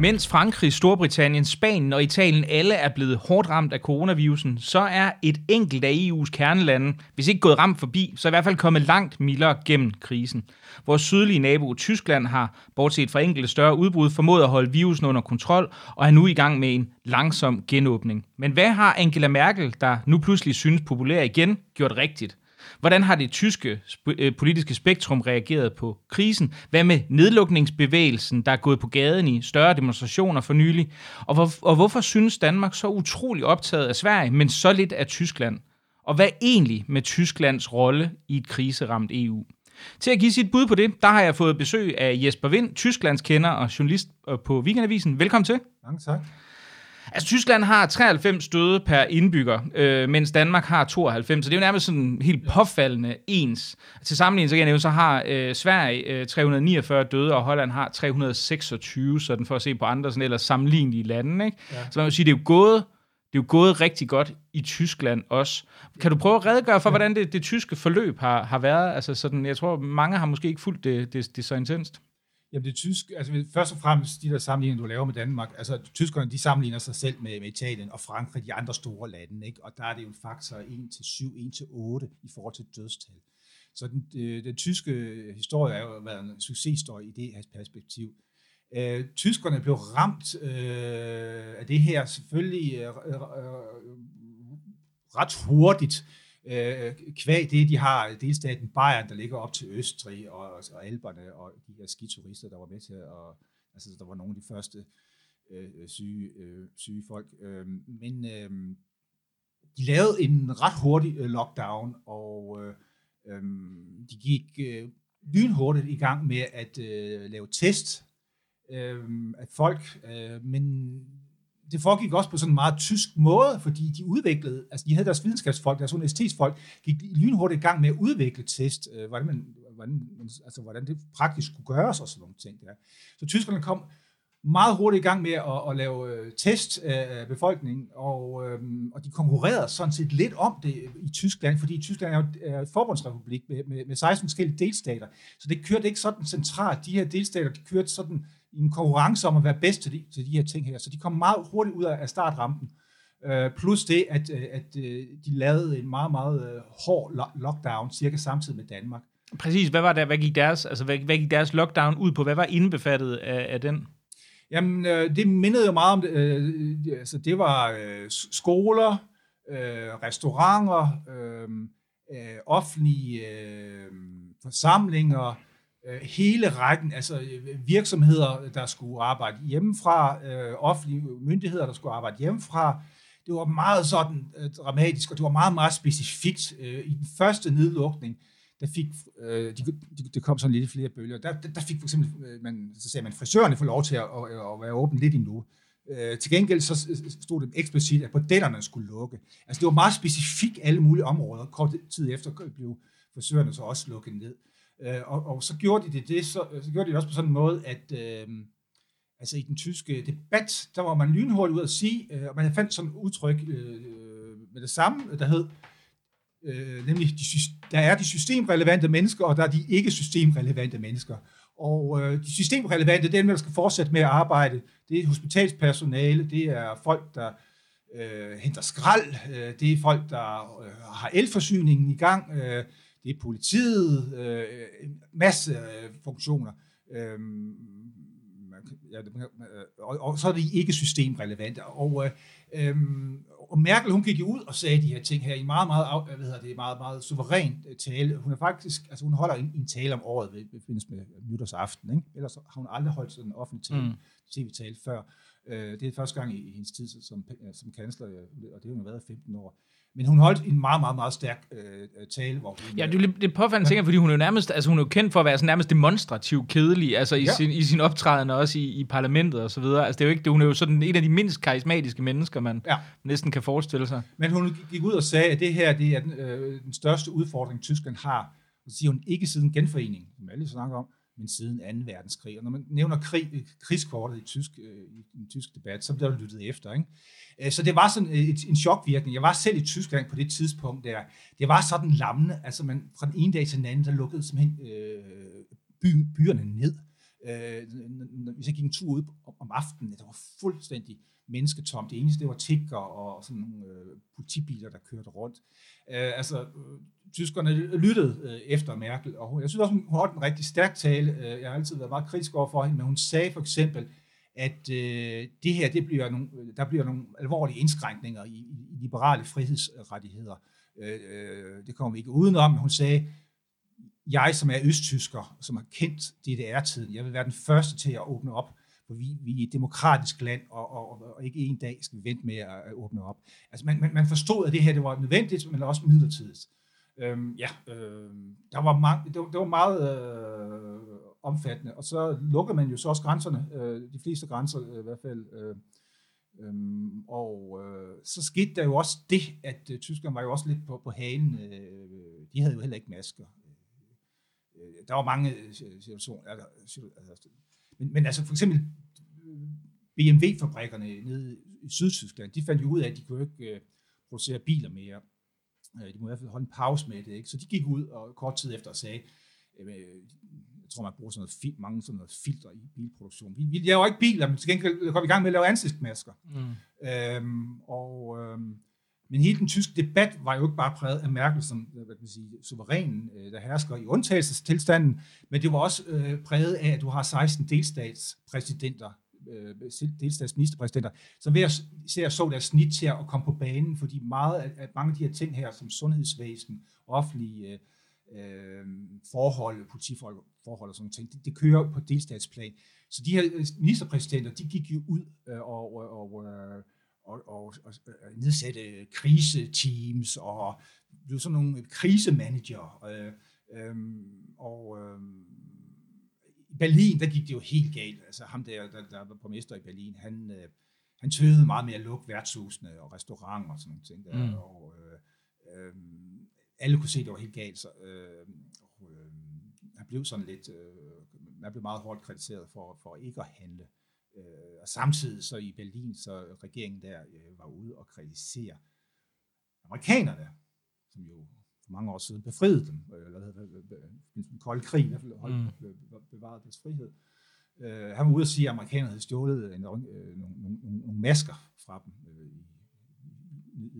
Mens Frankrig, Storbritannien, Spanien og Italien alle er blevet hårdt ramt af coronavirusen, så er et enkelt af EU's kernelande, hvis ikke gået ramt forbi, så i hvert fald kommet langt mildere gennem krisen. Vores sydlige nabo Tyskland har, bortset fra enkelte større udbrud, formået at holde virusen under kontrol og er nu i gang med en langsom genåbning. Men hvad har Angela Merkel, der nu pludselig synes populær igen, gjort rigtigt? Hvordan har det tyske øh, politiske spektrum reageret på krisen? Hvad med nedlukningsbevægelsen, der er gået på gaden i større demonstrationer for nylig? Og, hvor, og hvorfor synes Danmark så utrolig optaget af Sverige, men så lidt af Tyskland? Og hvad egentlig med Tysklands rolle i et kriseramt EU? Til at give sit bud på det, der har jeg fået besøg af Jesper Vind, Tysklands kender og journalist øh, på Weekendavisen. Velkommen til. Mange tak. Altså, Tyskland har 93 døde per indbygger, øh, mens Danmark har 92, så det er jo nærmest sådan helt påfaldende ens. Til sammenligning, så kan jeg nævne, så har øh, Sverige øh, 349 døde, og Holland har 326, sådan for at se på andre sådan ellers sammenlignelige lande. Ikke? Ja. Så man vil sige, det er jo gået det er jo gået rigtig godt i Tyskland også. Kan du prøve at redegøre for, hvordan det, det tyske forløb har, har været? Altså sådan, jeg tror, mange har måske ikke fulgt det, det, det så intenst. Jamen det tyske, altså først og fremmest de der sammenligninger, du laver med Danmark, altså tyskerne, de sammenligner sig selv med, med Italien og Frankrig, de andre store lande, ikke? og der er det jo en faktor 1 til 7, 1 til 8 i forhold til dødstal. Så den, øh, den tyske historie er jo været en succeshistorie i det her perspektiv. Øh, tyskerne blev ramt øh, af det her selvfølgelig øh, øh, øh ret hurtigt, øh, kvæg det, de har delstaten Bayern, der ligger op til Østrig og, og Alperne, og de her skiturister, der var med til at, altså der var nogle af de første øh, syge, øh, syge folk. Øh, men øh, de lavede en ret hurtig øh, lockdown, og øh, øh, de gik øh, lynhurtigt i gang med at øh, lave test øh, af folk, øh, men det foregik også på sådan en meget tysk måde, fordi de udviklede, altså de havde deres videnskabsfolk, deres universitetsfolk, gik lynhurtigt i gang med at udvikle test, øh, hvordan, man, hvordan, altså, hvordan det praktisk skulle gøres og sådan nogle ting. Der. Så tyskerne kom meget hurtigt i gang med at, at lave øh, test af befolkningen, og, øhm, og de konkurrerede sådan set lidt om det i Tyskland, fordi Tyskland er jo et forbundsrepublik med, med, med 16 forskellige delstater, så det kørte ikke sådan centralt. De her delstater, de kørte sådan i en konkurrence om at være bedst til de, til de her ting her. Så de kom meget hurtigt ud af startrampen. Uh, plus det, at, øh, at uh, de lavede en meget, meget uh, hård lockdown, cirka samtidig med Danmark. Præcis. Hvad var der? Hvad gik deres, altså, hvad, hvad gik deres lockdown ud på? Hvad var indbefattet af, af den? Jamen, uh, det mindede jo meget om, uh, altså, det var uh, skoler, uh, restauranter, uh, uh, offentlige uh, forsamlinger, øh, hele rækken, altså øh, virksomheder, der skulle arbejde hjemmefra, øh, offentlige myndigheder, der skulle arbejde hjemmefra. Det var meget sådan øh, dramatisk, og det var meget, meget specifikt. Øh, I den første nedlukning, der fik, øh, de, de, det kom sådan lidt flere bølger, der, der, fik for eksempel, øh, man, så sagde man, frisørerne får lov til at, at, at være åbne lidt endnu. Øh, til gengæld så øh, øh, stod det eksplicit, at bordellerne skulle lukke. Altså det var meget specifikt alle mulige områder. Kort tid efter blev frisørerne så også lukket ned. Øh, Øh, og, og så gjorde de det, det så, øh, så gjorde de det også på sådan en måde, at øh, altså i den tyske debat, der var man lynhurtigt ud at sige, øh, og man fandt sådan et udtryk øh, øh med det samme, der hed, øh, nemlig, de, der er de systemrelevante mennesker, og der er de ikke systemrelevante mennesker. Og øh, de systemrelevante, det er dem, der skal fortsætte med at arbejde. Det er hospitalspersonale, det er folk, der øh, henter skrald, øh, det er folk, der øh, har elforsyningen i gang, øh, det er politiet, øh, en masse øh, funktioner. Øh, ja, og, og så er det ikke systemrelevante. Og, øh, og Merkel, hun gik jo ud og sagde de her ting her i meget, meget, hvad hedder det, meget, meget suveræn øh, tale. Hun er faktisk, altså hun holder en, en tale om året ved, ved findes med nytårsaften, ikke? Ellers har hun aldrig holdt sådan en offentlig tale, mm. tv-tale før. Øh, det er første gang i, i hendes tid som, som kansler, og det har hun været 15 år. Men hun holdt en meget, meget, meget stærk øh, tale. Hvor hun, ja, det er lidt påfaldende ting, fordi hun er jo nærmest, altså hun er jo kendt for at være sådan nærmest demonstrativt kedelig, altså i, ja. sin, i sin optræden og også i, i parlamentet og så videre. Altså det er jo ikke, det, hun er jo sådan en af de mindst karismatiske mennesker, man ja. næsten kan forestille sig. Men hun gik ud og sagde, at det her det er den, øh, den største udfordring, Tyskland har. Så siger hun ikke siden genforeningen, som alle snakker om, men siden 2. verdenskrig. Og når man nævner krig, krigskortet i, tysk, øh, i den tyske debat, så bliver der lyttet efter. Ikke? Øh, så det var sådan øh, et, en chokvirkning. Jeg var selv i Tyskland på det tidspunkt der. Det var sådan lammende. Altså man, fra den ene dag til den anden, der lukkede simpelthen øh, by, byerne ned. Øh, hvis jeg gik en tur ud om aftenen, det var fuldstændig mennesketomt. Det eneste, det var tigger og sådan nogle øh, politibiler, der kørte rundt. Øh, altså, øh, tyskerne lyttede øh, efter Merkel, og jeg synes også, hun holdt en rigtig stærk tale. Øh, jeg har altid været meget kritisk over for hende, men hun sagde for eksempel, at øh, det her, det bliver nogle, øh, der bliver nogle alvorlige indskrænkninger i, i liberale frihedsrettigheder. Øh, øh det kommer vi ikke udenom, men hun sagde, jeg som er østtysker, som har kendt DDR-tiden, jeg vil være den første til at åbne op, for vi, vi er et demokratisk land, og, og, og ikke en dag skal vi vente med at, at åbne op. Altså man, man, man forstod, at det her det var nødvendigt, men også midlertidigt. Øhm, ja, øh, der var mange, det, var, det var meget øh, omfattende, og så lukkede man jo så også grænserne, øh, de fleste grænser øh, i hvert fald. Øh, Øhm, og øh, så skete der jo også det, at øh, tyskerne var jo også lidt på, på hagen. Øh, de havde jo heller ikke masker. Øh, øh, der var mange øh, situationer. Altså, altså, men, men altså for eksempel BMW-fabrikkerne nede i Sydtyskland, de fandt jo ud af, at de kunne ikke øh, producere biler mere. Øh, de må i hvert fald holde en pause med det. Ikke? Så de gik ud og kort tid efter og sagde, øh, jeg tror, man bruger sådan noget fil, mange sådan noget filter i bilproduktion. Vi, vi laver ikke biler, men til gengæld går vi i gang med at lave ansigtsmasker. Mm. Øhm, og, øhm, men hele den tyske debat var jo ikke bare præget af Merkel som hvad kan man sige, suverænen, øh, der hersker i undtagelsestilstanden, men det var også øh, præget af, at du har 16 delstatspræsidenter, øh, delstatsministerpræsidenter, som hver ser så deres snit til at komme på banen, fordi meget af, mange af de her ting her, som sundhedsvæsen, offentlige øh, forhold, politiforhold og sådan ting, det, det kører på delstatsplan. Så de her øh, ministerpræsidenter, de gik jo ud øh, og, og, og øh, og, og, og øh, nedsætte kriseteams og blev sådan nogle krisemanager. Øh, øh, og øh, Berlin, der gik det jo helt galt. Altså ham der, der, der var borgmester i Berlin, han, øh, han tøvede meget med at lukke værtshusene og restauranter og sådan nogle ting. Der, mm. og, øh, øh, alle kunne se, at det var helt galt. Så, øh, øh, han blev sådan lidt, øh, man blev meget hårdt kritiseret for, for ikke at handle. Øh, og samtidig så i Berlin, så regeringen der øh, var ude og kritisere amerikanerne, som jo for mange år siden befriede dem, øh, eller den kolde krig i hvert fald holdt, mm. bevarede deres frihed. Øh, han var ude og sige, at amerikanerne havde stjålet en, øh, nogle, nogle, nogle masker fra dem øh,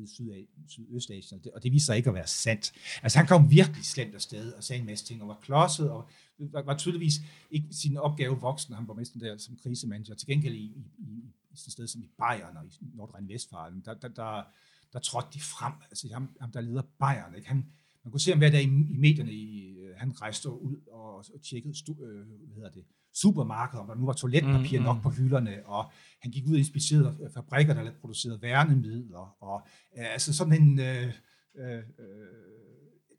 i Sydøstasien, og det, og det viste sig ikke at være sandt. Altså han kom virkelig slemt afsted og sagde en masse ting, og var klodset, og var, var tydeligvis ikke sin opgave voksen, han var mest der som krisemanager. Til gengæld i, i, i, i sådan sted som i Bayern og i Nordrhein-Westfalen, der, der, der, der trådte de frem. Altså ham, ham der leder Bayern, ikke? Han, man kunne se ham hver dag i, i medierne, i, han rejste ud og, og tjekkede stu, øh, hvad hedder det, supermarkeder, om der nu var toiletpapir mm, nok mm. på hylderne, og han gik ud og inspicerede fabrikker, der producerede værnemidler, og øh, altså sådan en, øh, øh, øh,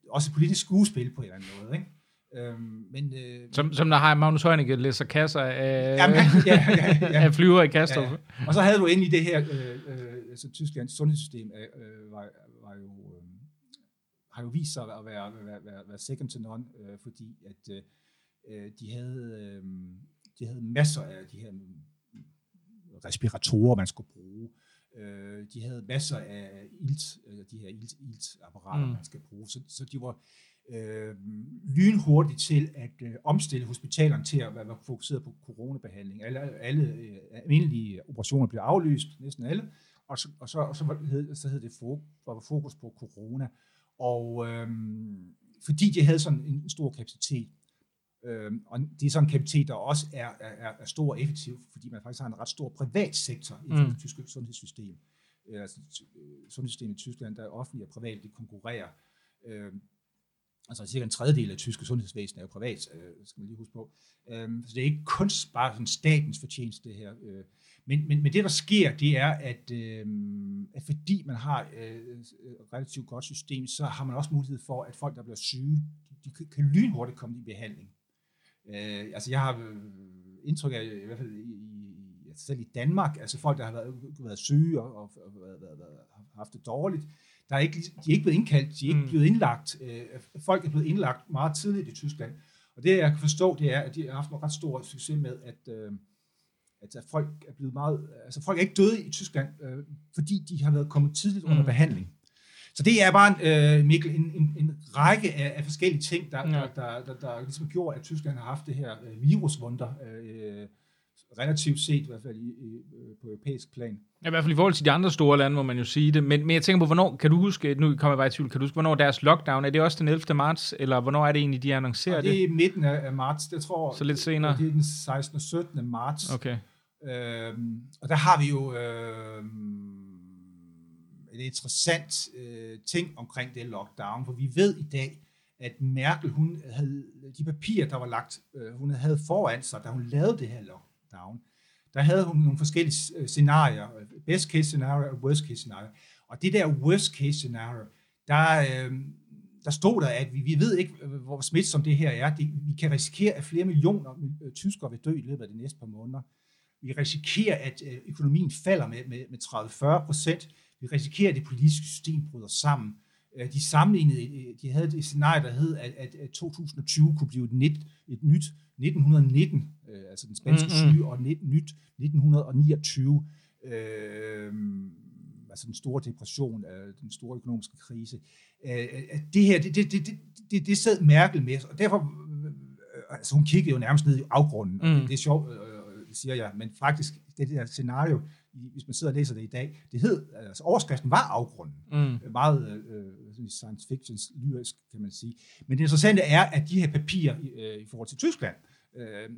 også politisk skuespil på en eller anden måde, ikke? Øhm, men, øh, som, som der har Magnus Heunicke læser kasser af, jamen, ja, ja, ja, ja. af flyver i Kastrup. Ja, ja. Og så havde du endelig det her, øh, øh, altså Tysklands sundhedssystem øh, var, var jo, øh, har jo vist sig at være, være, være, være second to none, øh, fordi at øh, øh, de, havde, øh, de havde masser af de her respiratorer, man skulle bruge. Øh, de havde masser af ilt, øh, de her ilt, iltapparater, mm. man skal bruge. Så, så de var øh, lynhurtigt til at øh, omstille hospitalerne til at være fokuseret på coronabehandling. Alle, alle øh, almindelige operationer blev aflyst, næsten alle, og så, og så, og så, hed, så hed det fokus, var fokus på corona. Og øh, fordi de havde sådan en stor kapacitet, øh, og det er sådan en kapacitet, der også er, er, er stor og effektiv, fordi man faktisk har en ret stor privat sektor i mm. det tyske sundhedssystem. Øh, altså, sundhedssystemet i Tyskland, der er offentligt og privat, det konkurrerer. Øh, altså cirka en tredjedel af tyske sundhedsvæsen er jo privat, øh, skal man lige huske på. Øh, så det er ikke kun bare sådan statens fortjeneste det her. Øh, men, men, men det, der sker, det er, at, øh, at fordi man har øh, et relativt godt system, så har man også mulighed for, at folk, der bliver syge, de, de kan lynhurtigt komme i behandling. Øh, altså jeg har øh, indtryk af, i hvert fald i, i, selv i Danmark, altså folk, der har været, været syge og, og, og været, været, været, haft det dårligt, der er ikke, de er ikke blevet indkaldt, de er ikke mm. blevet indlagt. Øh, folk er blevet indlagt meget tidligt i Tyskland. Og det, jeg kan forstå, det er, at de har haft en ret stor succes med, at, øh, at folk er blevet meget, altså folk er ikke døde i Tyskland, øh, fordi de har været kommet tidligt under mm. behandling. Så det er bare, øh, Mikkel, en, en, en række af, af forskellige ting, der, ja. der, der, der, der ligesom gjorde, at Tyskland har haft det her øh, virusvunder, øh, relativt set i hvert fald i, i, øh, på europæisk plan. Ja, I hvert fald i forhold til de andre store lande, må man jo sige det. Men, men jeg tænker på, hvornår, kan du huske, nu kommer jeg bare i tvivl, kan du huske, hvornår deres lockdown, er det også den 11. marts, eller hvornår er det egentlig, de annoncerer Og det? det er midten af, marts, det tror Så lidt senere. Det er den 16. og 17. marts. Okay. Øhm, og der har vi jo øhm, et interessant øh, ting omkring det lockdown, for vi ved i dag, at Merkel, hun havde de papirer, der var lagt, øh, hun havde foran sig, da hun lavede det her lockdown, der havde hun nogle forskellige øh, scenarier, øh, best case scenario og worst case scenario. Og det der worst case scenario, der, øh, der stod der, at vi, vi ved ikke, øh, hvor smitsomt det her er. Det, vi kan risikere, at flere millioner tyskere vil dø i løbet af de næste par måneder. Vi risikerer, at økonomien falder med, med, med 30-40 procent. Vi risikerer, at det politiske system bryder sammen. De sammenlignede, de havde et scenarie, der hed, at, at, at 2020 kunne blive et, nyt, et nyt 1919, øh, altså den spanske Mm-mm. syge, og nyt- nyt 1929, øh, altså den store depression, øh, den store økonomiske krise. Øh, at det her, det, det, det, det, det, sad Merkel med, og derfor, øh, altså hun kiggede jo nærmest ned i afgrunden, og Mm. det, det er sjovt, øh, øh, siger jeg, men faktisk, det der scenario, hvis man sidder og læser det i dag, det hed, altså overskriften var afgrunden Mm. meget øh, science fiction lyrisk, kan man sige. Men det interessante er, at de her papirer øh, i forhold til Tyskland, øh, øh,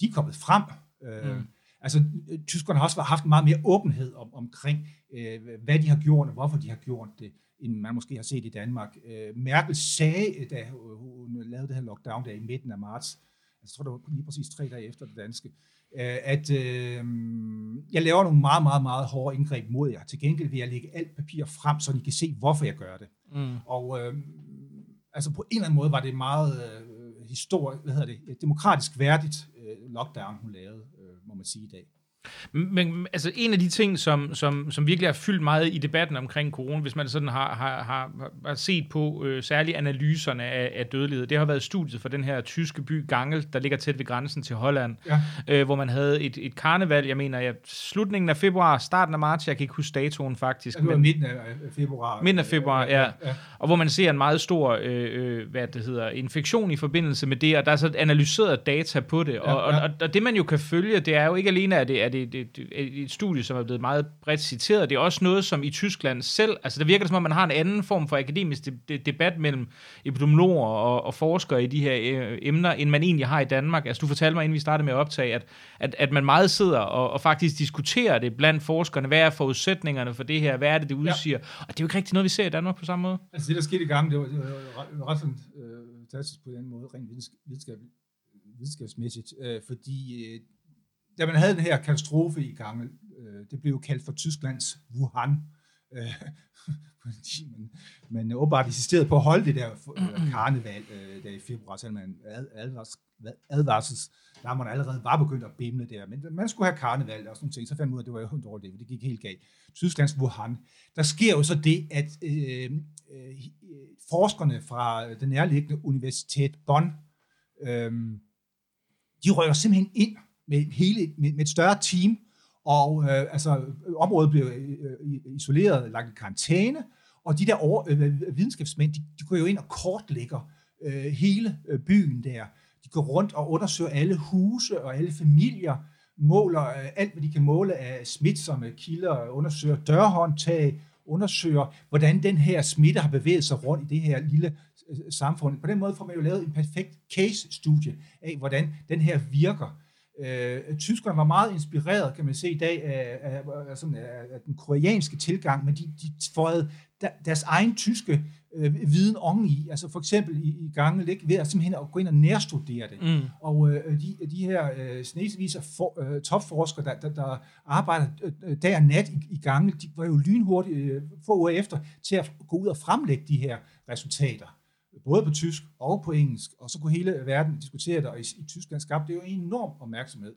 de er kommet frem. Øh, Mm. Altså, øh, tyskerne har også haft meget mere åbenhed om, omkring, øh, hvad de har gjort, og hvorfor de har gjort det, end man måske har set i Danmark. Øh, Merkel sagde, da hun lavede det her lockdown der i midten af marts, altså, jeg tror, det var lige præcis tre dage efter det danske, øh, at øh, jeg laver nogle meget, meget, meget hårde indgreb mod jer. Til gengæld vil jeg lægge alt papir frem, så I kan se, hvorfor jeg gør det. Mm. Og øh, altså på en eller anden måde var det meget øh, historisk, hvad hedder det, demokratisk værdigt øh, lockdown, hun lavede, øh, må man sige i dag. Men altså en af de ting, som, som, som virkelig har fyldt meget i debatten omkring corona, hvis man sådan har, har, har, har set på øh, særligt analyserne af, af dødelighed, det har været studiet for den her tyske by Gangel, der ligger tæt ved grænsen til Holland, Ja. øh, hvor man havde et, et karneval, jeg mener, ja, slutningen af februar, starten af marts, jeg kan ikke huske datoen faktisk, Det var men midten af februar. midten af februar, ja. ja. og hvor man ser en meget stor øh, øh, hvad det hedder, infektion i forbindelse med det, og der er så analyseret data på det, og, Ja, ja. Og, og, og det man jo kan følge, det er jo ikke alene, at det er det, det, det, et studie, som er blevet meget bredt citeret, det er også noget, som i Tyskland selv, altså der virker det som om, man har en anden form for akademisk de, de, debat mellem epidemiologer og, og forskere i de her øh, emner, end man egentlig har i Danmark. Altså du fortalte mig, inden vi startede med at optage, at, at, at man meget sidder og, og faktisk diskuterer det blandt forskerne, hvad er forudsætninger for det her, hvad er det, det udsiger, og det er jo ikke rigtig noget, vi ser i Danmark på samme måde. Altså det, der skete i gang, det var, det var ret, fantastisk på den måde, rent vidensk- videnskab, videnskabsmæssigt, øh, fordi øh, da man havde den her katastrofe i gang, øh, det blev jo kaldt for Tysklands Wuhan, øh, fordi man, man åbenbart insisterede på at holde det der øh, karneval øh, der i februar, selvom man ad, advars, advarsels, der man allerede var begyndt at bimle der, men man skulle have karneval og sådan nogle ting, så fandt man ud af, at det var jo en dårlig idé, det gik helt galt. Tysklands Wuhan. Der sker jo så det, at øh, øh, forskerne fra den nærliggende universitet Bonn, øh, de rykker simpelthen ind med, hele, med, med et større team, og øh, altså, området blev øh, øh isoleret, lagt i karantæne, og de der over, øh, videnskabsmænd, de, de går jo ind og kortlægger øh, hele øh, byen der. De går rundt og undersøger alle huse og alle familier, måler øh, alt, hvad de kan måle af smitsomme kilder, undersøger dørhåndtag, undersøger, hvordan den her smitte har bevæget sig rundt i det her lille øh, samfund. På den måde får man jo lavet en perfekt case-studie af, hvordan den her virker. Øh, tyskerne var meget inspireret, kan man se i dag, af, af, af, sådan, af, af den koreanske tilgang, men de, de fåede der, deres egen tyske øh, viden oven i, altså for eksempel i, i gange ikke, ved at simpelthen at gå ind og nærstudere det. Mm. Og øh, de, de her øh, af for, øh, topforskere, der, der, der arbejder øh, dag og nat i, i gange, de var jo lynhurtigt øh, få uger efter til at gå ud og fremlægge de her resultater både på tysk og på engelsk, og så kunne hele verden diskutere det, og i, i Tyskland skabte det jo en enorm opmærksomhed.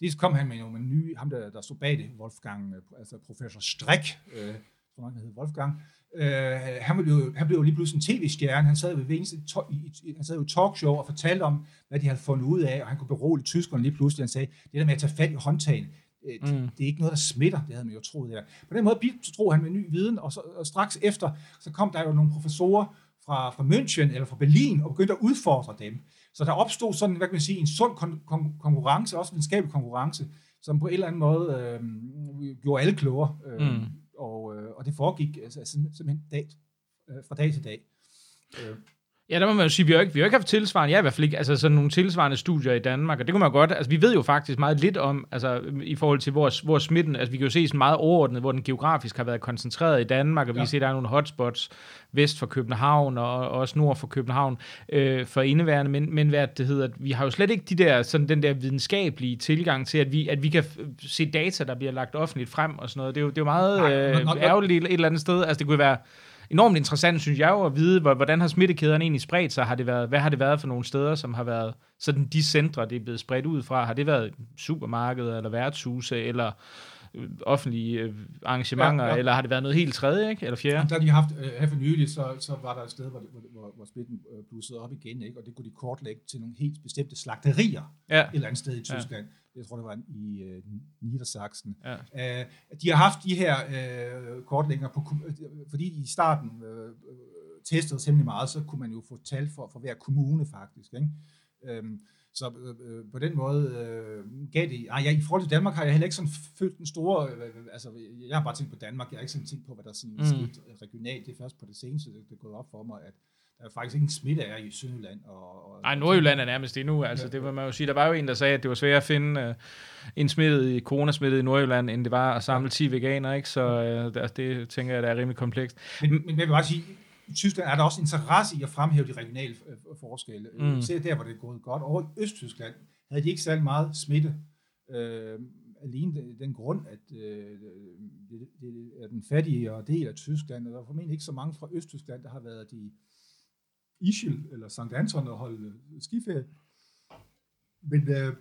Det kom han med nogle nye, ham der, der stod bag det, Wolfgang, øh, altså professor Strick, øh, som han hed Wolfgang, øh, han, blev, jo- han blev jo lige pludselig en tv-stjerne, han sad jo, ved eneste, to, i, i- han sad jo talkshow og fortalte om, hvad de havde fundet ud af, og han kunne berolige tyskerne lige pludselig, han sagde, det der med at tage fat i håndtagen, mm. det, det er ikke noget, der smitter, det havde man jo troet der. På den måde tror han med ny viden, og, så, og straks efter, så kom der jo nogle professorer fra, fra München eller fra Berlin, og begyndte at udfordre dem. Så der opstod sådan, hvad kan man sige, en sund kon- kon- konkurrence, også en videnskabelig konkurrence, som på en eller anden måde øh, gjorde alle klogere. Øh, mm. og, øh, og det foregik altså, simpelthen dag, øh, fra dag til dag. Øh. Ja, der må man jo sige, vi har ikke, vi har ikke haft tilsvarende, har i hvert fald ikke, altså sådan nogle tilsvarende studier i Danmark, og det kunne man godt, altså vi ved jo faktisk meget lidt om, altså i forhold til hvor, hvor smitten, altså vi kan jo se sådan meget overordnet, hvor den geografisk har været koncentreret i Danmark, og vi ja. ser, der er nogle hotspots vest for København, og, og også nord for København øh, for indeværende, men, men hvad det hedder, vi har jo slet ikke de der, sådan den der videnskabelige tilgang til, at vi, at vi kan se data, der bliver lagt offentligt frem og sådan noget, det er jo, det er jo meget øh, ærgerligt et eller andet sted, altså det kunne være, enormt interessant, synes jeg jo, at vide, hvordan har smittekæderne egentlig spredt sig? Har det været, hvad har det været for nogle steder, som har været sådan de centre, det er blevet spredt ud fra? Har det været supermarkeder, eller værtshuse, eller øh, offentlige øh, arrangementer, ja, ja. eller har det været noget helt tredje, ikke? eller fjerde? Der de haft, øh, her for nylig, så, så var der et sted, hvor, hvor, hvor smitten øh, blussede op igen, ikke? og det kunne de kortlægge til nogle helt bestemte slagterier ja. et eller andet sted i Tyskland. Ja jeg tror det var i øh, Niedersachsen. Ja. Øh, de har haft de her øh, kortlægninger, på, fordi i starten øh, testede temmelig meget, så kunne man jo få tal for, for hver kommune faktisk. Ikke? Øhm, så øh, på den måde øh, gav det... Ej, jeg, I forhold til Danmark har jeg heller ikke sådan følt den store... Øh, altså, jeg har bare tænkt på Danmark. Jeg har ikke sådan tænkt på, hvad der sådan mm. skete regionalt. Det er først på det seneste, det er gået op for mig, at der er faktisk ingen smitte er i Sønderjylland. Og, og Nej, Nordjylland er nærmest endnu. Altså, det vil man jo sige. Der var jo en, der sagde, at det var svært at finde uh, en smittet, coronasmittet i Nordjylland, end det var at samle 10 veganer, ikke? Så uh, det, det tænker jeg, der er rimelig komplekst. Men, men jeg vil bare sige, i Tyskland er der også interesse i at fremhæve de regionale øh, forskelle. Mm. Se der, hvor det er gået godt. Over i Østtyskland havde de ikke særlig meget smitte. Øh, alene den grund, at øh, det, det er den fattige del af Tyskland, og der er formentlig ikke så mange fra Østtyskland, der har været de Ischel eller St. Anton og holde skiferie. Men, øh,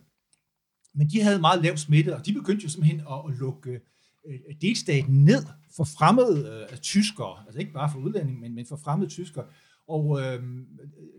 men de havde meget lav smitte, og de begyndte jo simpelthen at, at lukke øh, delstaten ned for fremmede øh, tyskere, altså ikke bare for udlændinge, men, men for fremmede tyskere. Og øh,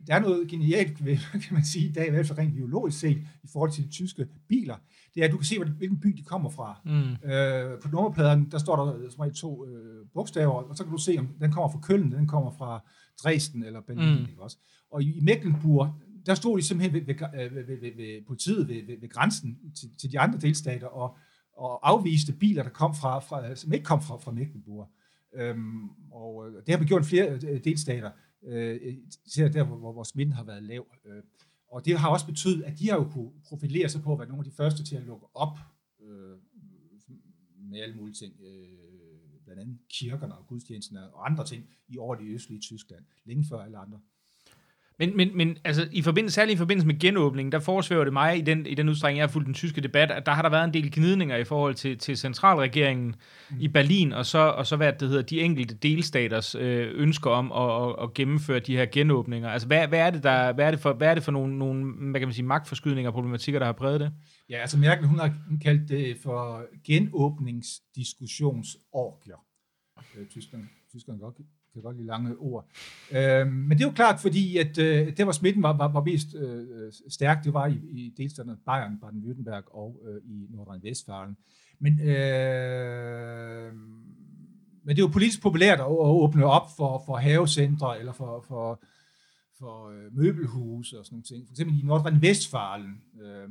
der er noget genialt, ved, kan man sige, i dag, i hvert fald rent biologisk set, i forhold til de tyske biler. Det er, at du kan se, hvilken by de kommer fra. Mm. Øh, på nummerpladen, der står der som to øh, bogstaver, og så kan du se, om den kommer fra Køln, den kommer fra Dresden eller Berlin. Mm. Ikke også? Og i Mecklenburg, der stod de simpelthen ved, ved, ved, ved, ved politiet ved, ved, ved grænsen til, til de andre delstater og, og afviste biler, der kom fra, fra, som ikke kom fra, fra Mecklenburg. Øhm, og det har vi gjort flere øh, delstater, øh, især der, hvor, hvor smitten har været lav. Øh, og det har også betydet, at de har jo kunne profilere sig på at være nogle af de første til at lukke op øh, med alle mulige ting. Øh, blandt andet kirkerne og gudstjenesterne og andre ting i over det østlige Tyskland, længe før alle andre. Men, men, men altså, i forbindelse, særligt i forbindelse med genåbningen, der forsvæver det mig i den, i den udstrækning, jeg har fulgt den tyske debat, at der har der været en del gnidninger i forhold til, til centralregeringen mm. i Berlin, og så, og så hvad det hedder, de enkelte delstaters øh, ønsker om at, at, at, gennemføre de her genåbninger. Altså, hvad, hvad, er det, der, hvad, er det for, hvad er det for nogle, nogle hvad kan man sige, magtforskydninger og problematikker, der har præget det? Ja, altså Merkel, hun har kaldt det for genåbningsdiskussionsorgier. Øh, tyskerne Tyskland godt kan godt lide lange ord. Øh, men det er jo klart, fordi at øh, der, hvor smitten var, var, var mest øh, øh stærk, det var i, i delstaterne Bayern, Baden-Württemberg og øh, i Nordrhein-Westfalen. Men, øh, men det er jo politisk populært at, at åbne op for, for havecentre eller for, for, for øh, møbelhuse og sådan nogle ting. For eksempel i Nordrhein-Westfalen, øh,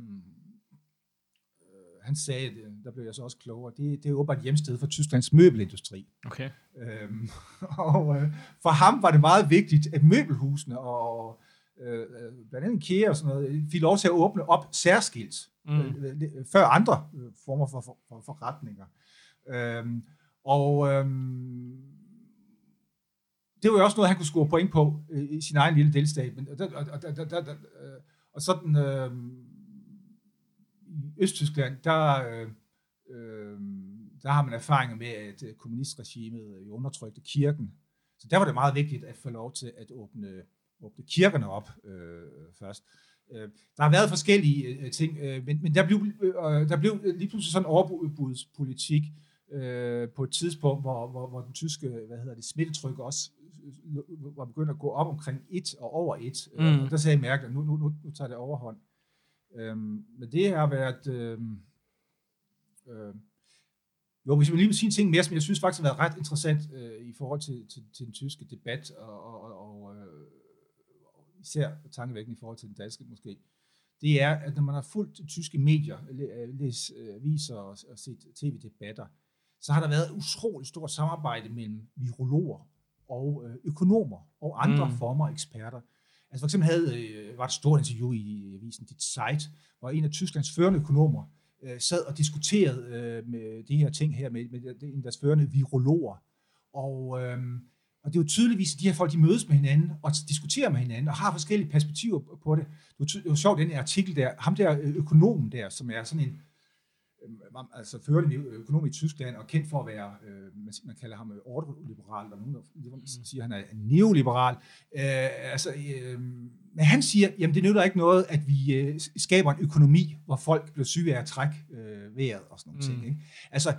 han sagde, der blev jeg så også klogere, det, det er åbenbart hjemsted for Tysklands møbelindustri. Okay. Øhm, og øh, for ham var det meget vigtigt, at møbelhusene og øh, blandt andet IKEA og sådan noget, fik lov til at åbne op særskilt, mm. øh, før andre øh, former for, for, for forretninger. Øhm, og øhm, det var jo også noget, han kunne score point på øh, i sin egen lille delstat. Men, og, og, og, og, og, og, sådan... Øh, Østtyskland, der, øh, øh, der har man erfaringer med, at øh, kommunistregimet undertrykte kirken. Så der var det meget vigtigt at få lov til at åbne, åbne kirkerne op øh, først. Øh, der har været forskellige øh, ting, øh, men, men der, blev, øh, der blev lige pludselig sådan en overbudspolitik øh, på et tidspunkt, hvor, hvor, hvor den tyske hvad hedder det, smittetryk også var begyndt at gå op omkring et og over et. Mm. Og der sagde Merkel, nu, nu, nu, nu tager det overhånd. Øhm, men det har været, øhm, Øh, jo, hvis jeg lige vil sige en ting mere, som jeg synes faktisk har været ret interessant øh, i forhold til, til, til den tyske debat, og, og, og øh, især tankevækkende i forhold til den danske måske, det er, at når man har fulgt tyske medier, læst aviser og, og set tv-debatter, så har der været et utroligt stort samarbejde mellem virologer og øh, økonomer og andre mm. former eksperter. Altså for eksempel havde, øh, var et stort interview i avisen Dit Zeit, hvor en af Tysklands førende økonomer øh, sad og diskuterede øh, med de her ting her med, med en af deres førende virologer. Og, øh, og det er jo tydeligvis, at de her folk de mødes med hinanden og diskuterer med hinanden og har forskellige perspektiver på det. Det er jo sjovt, den artikel der, ham der øh, økonomen der, som er sådan en, øh, altså førende økonom i Tyskland, og kendt for at være, øh, man kalder ham ordoliberal, og nogen der siger, at han er neoliberal. Øh, altså, øh, men han siger, jamen det nytter ikke noget, at vi øh, skaber en økonomi, hvor folk bliver syge af at trække øh, vejret og sådan nogle mm. ting. Ikke? Altså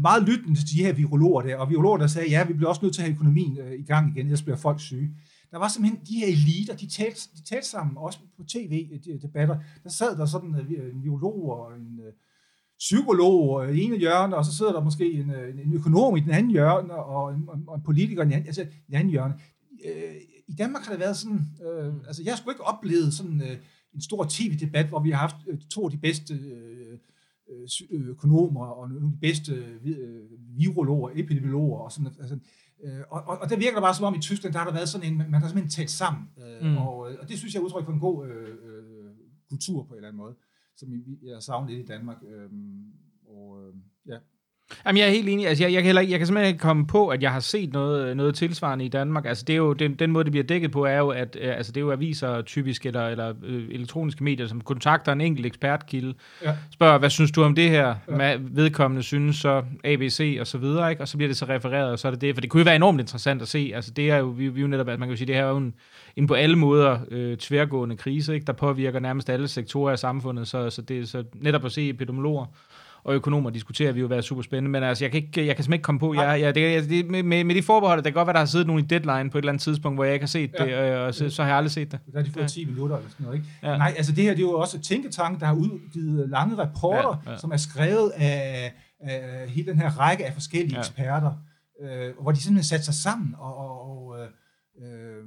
meget lyttende til de her virologer der, og virologer der sagde, ja, vi bliver også nødt til at have økonomien øh, i gang igen, ellers bliver folk syge. Der var simpelthen de her eliter, de talte, de talte sammen, også på tv-debatter. Der sad der sådan øh, en virolog og en øh, psykolog i ene hjørne, og så sidder der måske en, øh, en økonom i den anden hjørne, og en, og en politiker i den anden, altså, i den anden hjørne. Øh, I Danmark har det været sådan, øh, altså jeg har sgu ikke oplevet sådan øh, en stor tv-debat, hvor vi har haft øh, to af de bedste øh, øh økonomer og nogle af de bedste øh, virologer, epidemiologer og sådan altså, øh, og, og, og det virker der bare som om i Tyskland, der har der været sådan en, man har simpelthen talt sammen, øh, mm. og, og det synes jeg er udtryk for en god øh, øh, kultur på en eller anden måde som jeg savner lidt i Danmark. Øhm, og øh, ja. Jamen, jeg er helt enig. Altså, jeg, jeg, kan heller, jeg kan simpelthen ikke komme på, at jeg har set noget, noget tilsvarende i Danmark. Altså, det er jo, den, den måde, det bliver dækket på, er jo, at øh, altså, det er jo aviser typisk, eller, eller øh, elektroniske medier, som kontakter en enkelt ekspertkilde, ja. spørger, hvad synes du om det her? Ja. Vedkommende synes så ABC og så videre, ikke? og så bliver det så refereret, og så er det det. For det kunne jo være enormt interessant at se. Altså, det er jo, vi, vi jo netop, man kan jo sige, det her er jo en, en på alle måder øh, tværgående krise, ikke? der påvirker nærmest alle sektorer af samfundet, så, så det er så netop at se epidemiologer og økonomer diskuterer, vi jo være super spændende, men altså, jeg kan, ikke, jeg kan simpelthen ikke komme på, jeg, jeg, det, det, med, med, de forbehold, det kan godt være, der har siddet nogen i deadline på et eller andet tidspunkt, hvor jeg ikke har set ja. det, øh, og så, så har jeg aldrig set det. Der har de fået ja. 10 minutter eller sådan noget, ikke? Ja. Nej, altså det her, det er jo også et tænketank, der har udgivet lange rapporter, ja, ja. som er skrevet af, af hele den her række af forskellige ja. eksperter, øh, hvor de simpelthen satte sig sammen og, og, og øh, øh,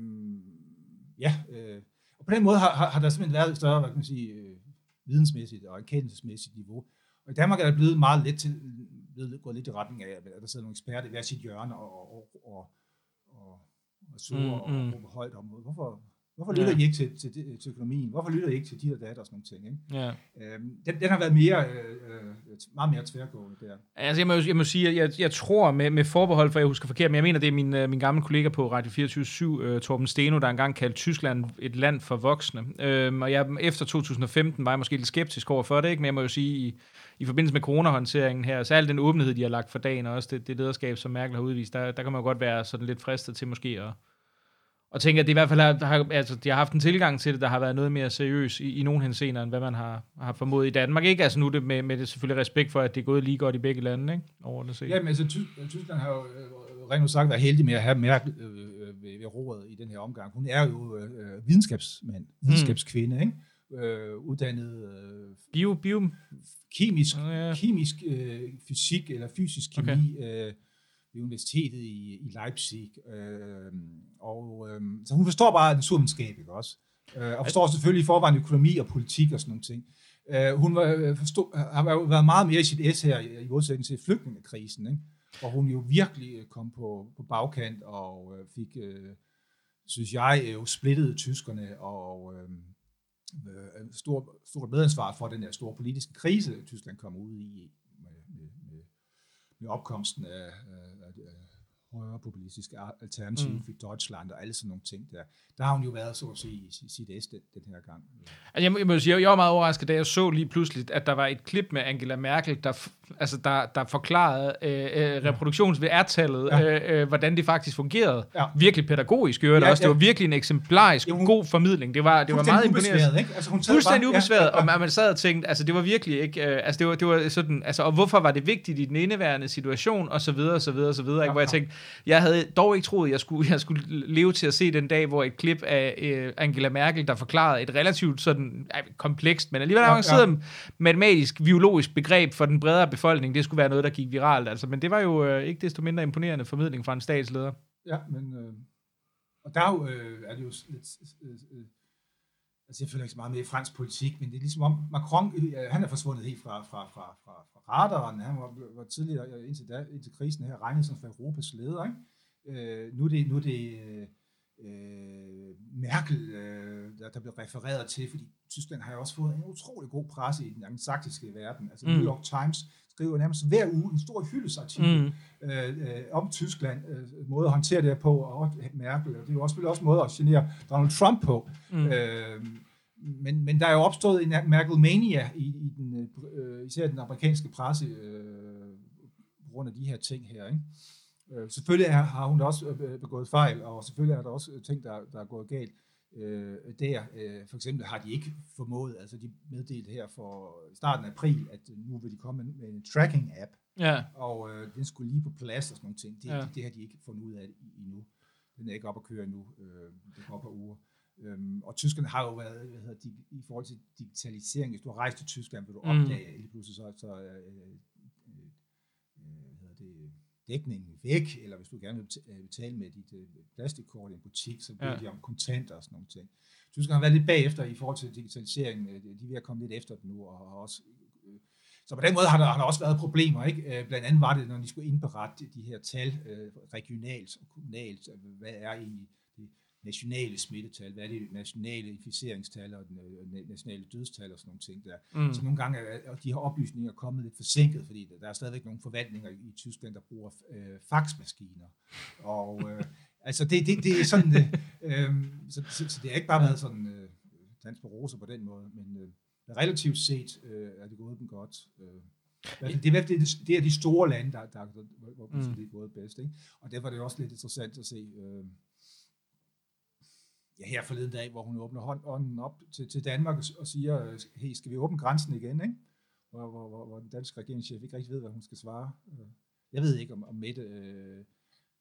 ja, øh, og på den måde har, har, har der simpelthen været et større, hvad kan man sige, øh, vidensmæssigt og erkendelsesmæssigt niveau. Og i Danmark er der blevet meget let til, blevet gået lidt i retning af, at der sidder nogle eksperter i hver sit hjørne og, og, og, og, og, og suger mm, og, mm. og højt om. Hvorfor, Hvorfor lytter ja. I ikke til, til, til økonomien? Hvorfor lytter I ikke til de og dat og sådan nogle ting? Ikke? Ja. Øhm, den, den har været mere, øh, øh, meget mere tværgående der. Altså, jeg må, jeg må sige, at jeg, jeg tror med, med forbehold, for jeg husker forkert, men jeg mener, det er min, øh, min gamle kollega på Radio 24 øh, Torben Steno, der engang kaldte Tyskland et land for voksne. Øhm, og jeg, efter 2015 var jeg måske lidt skeptisk over for det, ikke? men jeg må jo sige, i, i forbindelse med coronahåndteringen her, så al den åbenhed, de har lagt for dagen, og også det, det lederskab, som Merkel har udvist, der, der kan man jo godt være sådan lidt fristet til måske at og tænker, at det i hvert fald har, har, altså, de har haft en tilgang til det, der har været noget mere seriøs i, i nogle henseender, end hvad man har, har formodet i Danmark. Ikke? Altså nu det med, med det selvfølgelig respekt for, at det er gået lige godt i begge lande, ikke? Over det set. Ja, men altså, Ty- Tyskland har jo øh, rent sagt været heldig med at have Merkel øh, øh, ved, ved roret i den her omgang. Hun er jo øh, videnskabsmand, hmm. videnskabskvinde, ikke? Øh, uddannet øh, bio, bio. kemisk, ja. kemisk øh, fysik eller fysisk kemi. Okay. Øh, ved universitetet i, i Leipzig. Øh, og, øh, så hun forstår bare naturvidenskab, ikke også? Øh, og forstår selvfølgelig i forvejen økonomi og politik og sådan nogle ting. Øh, hun var, øh, forstod, har været meget mere i sit S her, i modsætning til flygtningekrisen, ikke? hvor hun jo virkelig øh, kom på, på bagkant og øh, fik, øh, synes jeg, øh, jo splittede tyskerne og øh, øh, stor, stort medansvar for den der store politiske krise, Tyskland kom ud i med med, med opkomsten af, af, af højere populistiske alternativ mm. i Deutschland og alle sådan nogle ting der. Der har hun jo været, så at sige, i sit S den, den her gang. Altså, jeg, må, jeg, må sige, jeg var meget overrasket, da jeg så lige pludselig, at der var et klip med Angela Merkel, der, altså, der, der forklarede øh, øh, reproduktions ved tallet ja. øh, øh, hvordan det faktisk fungerede. Ja. Virkelig pædagogisk, gør det ja, også. Det var virkelig en eksemplarisk ja, hun, god formidling. Det var, det var meget imponerende. Ikke? Altså, hun fuldstændig bare, ubesværet, ja, ja, ja. og man sad og tænkte, altså det var virkelig ikke, øh, altså det var, det var sådan, altså og hvorfor var det vigtigt i den indeværende situation, og så videre, og så videre, og så videre, ja, hvor jeg tænkte, jeg havde dog ikke troet, jeg skulle, jeg skulle leve til at se den dag, hvor et klip af øh, Angela Merkel, der forklarede et relativt sådan, øh, komplekst, men alligevel ja, avanceret ja. matematisk, biologisk begreb for den bredere befolkning, befolkning, det skulle være noget, der gik viralt. Altså, men det var jo øh, ikke desto mindre imponerende formidling fra en statsleder. Ja, men... Øh, og der er, jo, øh, er det jo lidt... Øh, øh, altså jeg føler ikke så meget med i fransk politik, men det er ligesom om Macron, øh, han er forsvundet helt fra, fra, fra, fra, fra radaren. Han var, var tidligere, indtil, da, indtil krisen her, regnet som for Europas leder. Ikke? Øh, nu er det, nu er det øh, øh, Merkel, øh, der, der blev refereret til, fordi Tyskland har jo også fået en utrolig god presse i den angelsaksiske verden. Altså mm. New York Times skriver nærmest hver uge en stor hyldesartikel mm. øh, øh, om Tyskland, øh, måde at håndtere det på, og Merkel, og det er jo også, også en måde at genere Donald Trump på. Mm. Øh, men, men der er jo opstået en Merkelmania i, i den, øh, især den amerikanske presse, øh, på grund af de her ting her, ikke? Øh, selvfølgelig er, har hun også øh, begået fejl, og selvfølgelig er der også ting, der, der er gået galt øh, der. Øh, for eksempel har de ikke formået, altså de meddelte her for starten af april, at nu vil de komme med en tracking-app, ja. og øh, den skulle lige på plads og sådan nogle ting. Det, ja. det, det har de ikke fundet ud af endnu. Den er ikke op at køre endnu. Øh, det går på uger. Øhm, og tyskerne har jo været, hvad hedder, de, i forhold til digitalisering, hvis du har rejst til Tyskland, vil du mm. opdage, mm. lige pludselig så, så øh, øh, øh, dækningen væk, eller hvis du gerne vil øh, betale med dit øh, plastikkort i en butik, så bliver ja. de om kontanter og sådan nogle ting. Tyskerne har været lidt bagefter i forhold til digitaliseringen. Øh, de er ved at komme lidt efter den nu, og har også så på den måde har der, har der også været problemer. Ikke? Blandt andet var det, når de skulle indberette de her tal regionalt og kommunalt. Hvad er egentlig nationale smittetal, hvad er det nationale inficeringstal og øh, nationale dødstal og sådan nogle ting der. Mm. Så nogle gange er de her oplysninger kommet lidt forsinket, fordi der er stadigvæk nogle forvaltninger i Tyskland, der bruger øh, faxmaskiner. Og øh, altså det, det, det er sådan, øh, øh, så, så, så det har ikke bare været sådan øh, dans på roser på den måde, men øh, relativt set øh, er det gået dem godt. Øh. Det er, det, det er de store lande, der, der, der hvor, hvor mm. det er gået bedst. Ikke? Og derfor er det også lidt interessant at se, øh, ja, her forleden dag, hvor hun åbner hånden op til, til Danmark og siger, hey, skal vi åbne grænsen igen, ikke? Hvor, hvor, hvor, hvor den danske regeringschef ikke rigtig ved, hvad hun skal svare. Øh, jeg ved ikke, om, om Mette øh,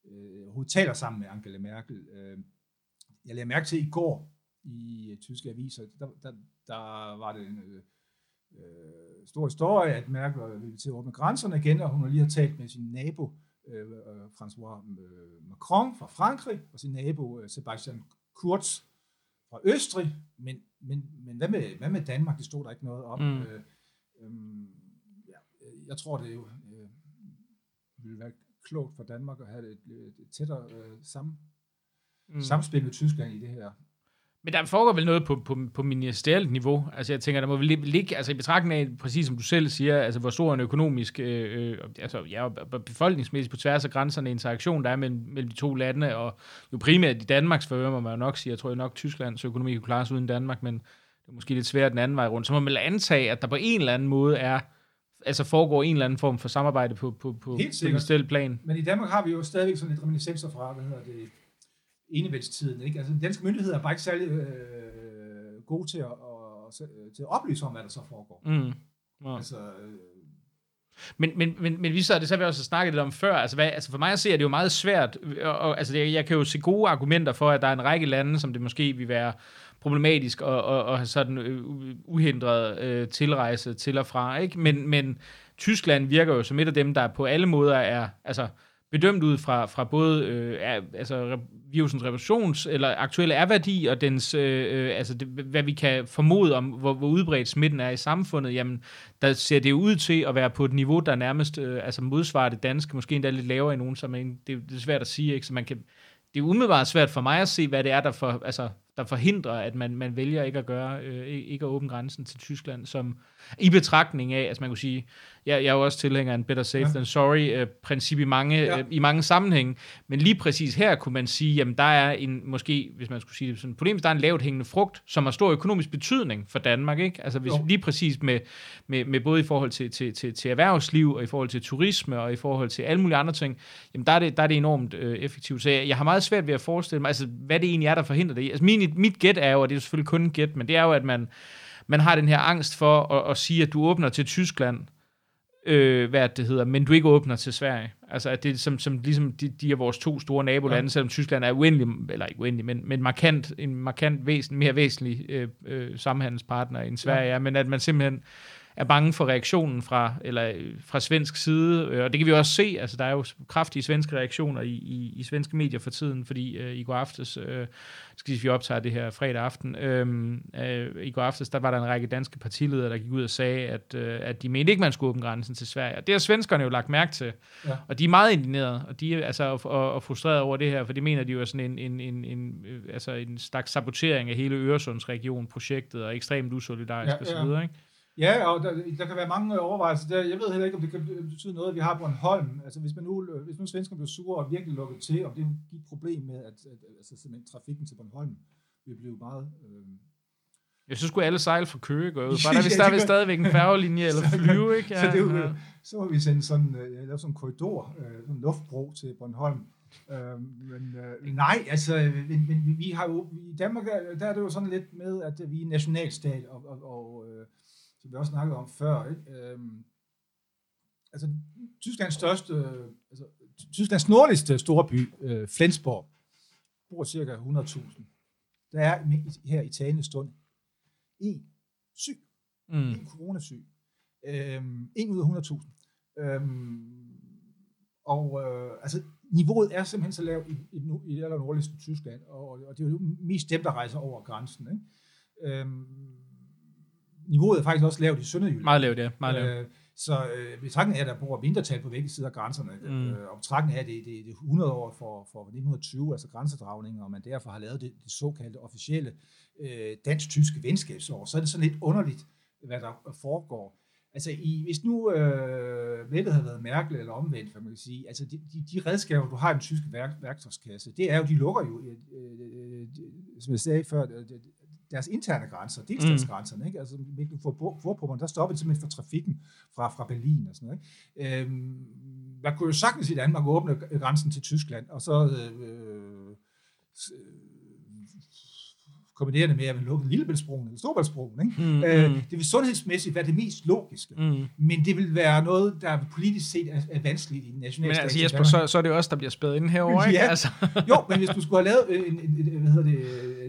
øh, hun taler sammen med Angela Merkel. Øh, jeg lagde mærke til i går i øh, tyske aviser, der, der, der var det en øh, øh stor historie, at Merkel ville til at åbne grænserne igen, og hun har lige har talt med sin nabo, øh, François Macron fra Frankrig, og sin nabo, Sebastian Kurz fra Østrig, men, men, men hvad, med, hvad med Danmark? Det stod der ikke noget om. Mm. Øh, øh, ja, jeg tror, det jo øh, ville være klogt for Danmark at have et, et, tættere øh, sam, mm. samspil med Tyskland i det her men der foregår vel noget på, på, på ministerielt niveau. Altså jeg tænker, der må vel ligge, altså i betragtning af, præcis som du selv siger, altså hvor stor en økonomisk, øh, øh altså ja, befolkningsmæssigt på tværs af grænserne interaktion, der er mellem, mellem de to lande, og jo primært i Danmarks forhør, må man jo nok sige, jeg tror jo nok Tysklands økonomi kunne klare sig uden Danmark, men det er måske lidt svært den anden vej rundt. Så må man antage, at der på en eller anden måde er, altså foregår en eller anden form for samarbejde på, på, på, på plan. Men i Danmark har vi jo stadigvæk sådan lidt reminiscenser fra, hvad hedder det, enevældstiden. Ikke? Altså, danske myndigheder er bare ikke særlig øh, gode til at, og, til at oplyse om, hvad der så foregår. Mm. Ja. Altså, øh, men, men, men, men vi så, det så vi også snakket lidt om før, altså, hvad, altså for mig at se, er det jo meget svært, og, og, altså jeg, jeg kan jo se gode argumenter for, at der er en række lande, som det måske vil være problematisk og, og, og sådan øh, uhindret øh, tilrejse til og fra, ikke? Men, men Tyskland virker jo som et af dem, der på alle måder er, altså bedømt ud fra, fra både øh, altså virusens revolutions eller aktuelle R-værdi og dens, øh, øh, altså det, hvad vi kan formode om, hvor, hvor udbredt smitten er i samfundet, jamen der ser det ud til at være på et niveau, der nærmest øh, altså modsvarer det danske, måske endda lidt lavere i nogen, så man, det, det er svært at sige, ikke? så man kan, det er umiddelbart svært for mig at se, hvad det er, der, for, altså, der forhindrer, at man, man vælger ikke at gøre, øh, ikke at åbne grænsen til Tyskland, som i betragtning af, altså man kunne sige, jeg, jeg er jo også tilhænger af en better safe ja. than sorry uh, princip i mange, ja. uh, i mange sammenhænge, men lige præcis her kunne man sige, jamen der er en, måske, hvis man skulle sige det sådan, problem, der er en lavt hængende frugt, som har stor økonomisk betydning for Danmark, ikke? Altså hvis, lige præcis med, med, med både i forhold til, til, til, til erhvervsliv, og i forhold til turisme, og i forhold til alle mulige andre ting, jamen der er det, der er det enormt uh, effektivt. Så jeg, jeg har meget svært ved at forestille mig, altså hvad det egentlig er, der forhindrer det. Altså min, mit gæt er jo, og det er selvfølgelig kun et gæt, men det er jo, at man, man har den her angst for at, at sige, at du åbner til Tyskland, øh, hvad det hedder, men du ikke åbner til Sverige. Altså, at det er som, som ligesom de, de er vores to store nabolande, ja. selvom Tyskland er uendelig, eller ikke uendelig, men, men markant, en markant væsen, mere væsentlig øh, øh, samhandelspartner end Sverige ja. er, men at man simpelthen er bange for reaktionen fra, eller, fra svensk side, øh, og det kan vi også se, altså der er jo kraftige svenske reaktioner i, i, i svenske medier for tiden, fordi øh, i går aftes, øh, skal vi optager det her fredag aften, øh, øh, i går aftes, der var der en række danske partiledere, der gik ud og sagde, at, øh, at de mente ikke, man skulle åbne grænsen til Sverige. Og det har svenskerne jo lagt mærke til, ja. og de er meget indigneret, og de er altså og, og, frustreret over det her, for det mener de jo er sådan en, en, en, en, altså en slags sabotering af hele Øresundsregion-projektet, og ekstremt usolidarisk ja, ja. osv., ikke? Ja, og der, der kan være mange overvejelser der. Jeg ved heller ikke, om det kan betyde noget, at vi har på en holm. Altså hvis man nu, hvis nu svenskerne bliver sure og virkelig lukket til, om det et problem med, at, at altså, simpelthen trafikken til Bornholm vil blive meget... Øh, jeg synes sgu alle sejl fra Køge går ud. Bare der, hvis der er stadigvæk en færgelinje eller flyve, ikke? Ja, så, det, ja. så må vi sende sådan, uh, lave sådan en korridor, sådan en luftbro til Bornholm. Uh, men uh, nej, altså, men, men vi har jo, i Danmark, der, der er det jo sådan lidt med, at vi er en nationalstat, og, og, og uh, som vi også snakkede om før, ikke? Uh, altså, Tysklands største, altså, Tysklands nordligste store by, uh, Flensborg, bor cirka 100.000. Der er her i talende stund en syg. Mm. En coronasyg. Øhm, en ud af 100.000. Øhm, og øh, altså, niveauet er simpelthen så lavt i, i, i det allernordligste Tyskland, og, og det er jo mest dem, der rejser over grænsen. Ikke? Øhm, niveauet er faktisk også lavt i Sønderjylland. Meget lavt, ja. Meget lavt. Øh, så øh, betragtning af, at der bor vintertal på begge sider af grænserne, mm. øh, og betragtning af, at det, det, det er 100 år for, for 1920, altså grænsedragning, og man derfor har lavet det, det såkaldte officielle øh, dansk-tyske venskabsår, så er det sådan lidt underligt, hvad der foregår. Altså, i, hvis nu øh, nettet havde været mærkeligt eller omvendt, kan man sige, altså de, de, de redskaber, du har i den tyske værk, værktøjskasse, det er jo, de lukker jo, øh, øh, som jeg sagde før, deres interne grænser, delstatsgrænserne, mm. ikke? Altså Mecklenburg-Vorpommern, der stoppede simpelthen for trafikken fra, fra Berlin og sådan noget, ikke? Øhm, man kunne jo sagtens i Danmark åbne grænsen til Tyskland, og så øh, øh, kombinerende med, at man lukkede Lillebæltsbroen eller Storbæltsbroen. Ikke? Mm, øh, mm. Det vil sundhedsmæssigt være det mest logiske, mm. men det vil være noget, der politisk set er, er vanskeligt i nationalstaten. Men altså Jesper, så, så er det også der bliver spædet ind herovre, ikke? ja. altså. jo, men hvis du skulle have lavet en, en, en, hvad hedder det,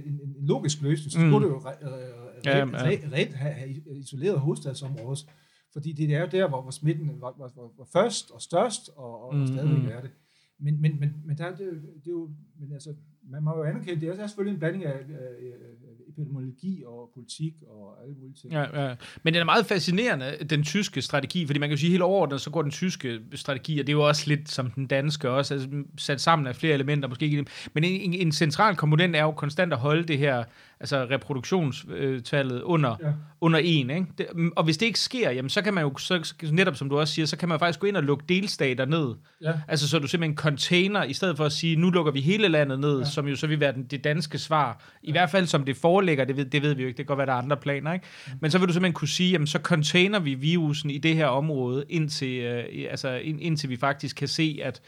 en, en logisk løsning, så mm. skulle du jo reelt have, have isoleret hovedstadsområdet, fordi det er jo der, hvor, hvor smitten var, var, var, var først og størst, og, og mm. stadigvæk er det. Men, men, men, men der, det, det er jo, men altså, man må jo anerkende, det er selvfølgelig en blanding af, af, epidemiologi og politik og alle mulige ting. Ja, ja. Men det er meget fascinerende, den tyske strategi, fordi man kan jo sige helt overordnet, så går den tyske strategi, og det er jo også lidt som den danske også, altså sat sammen af flere elementer, måske ikke, men en, en central komponent er jo konstant at holde det her altså reproduktionstallet under, ja. under en. Ikke? Det, og hvis det ikke sker, jamen, så kan man jo, så, netop som du også siger, så kan man faktisk gå ind og lukke delstater ned. Ja. Altså så du simpelthen container, i stedet for at sige, nu lukker vi hele landet ned, ja. som jo så vil være den, det danske svar. I ja. hvert fald som det foreligger, det ved, det ved vi jo ikke, det kan godt være, der er andre planer. Ikke? Ja. Men så vil du simpelthen kunne sige, jamen så container vi virusen i det her område, indtil, øh, altså, ind, indtil vi faktisk kan se, at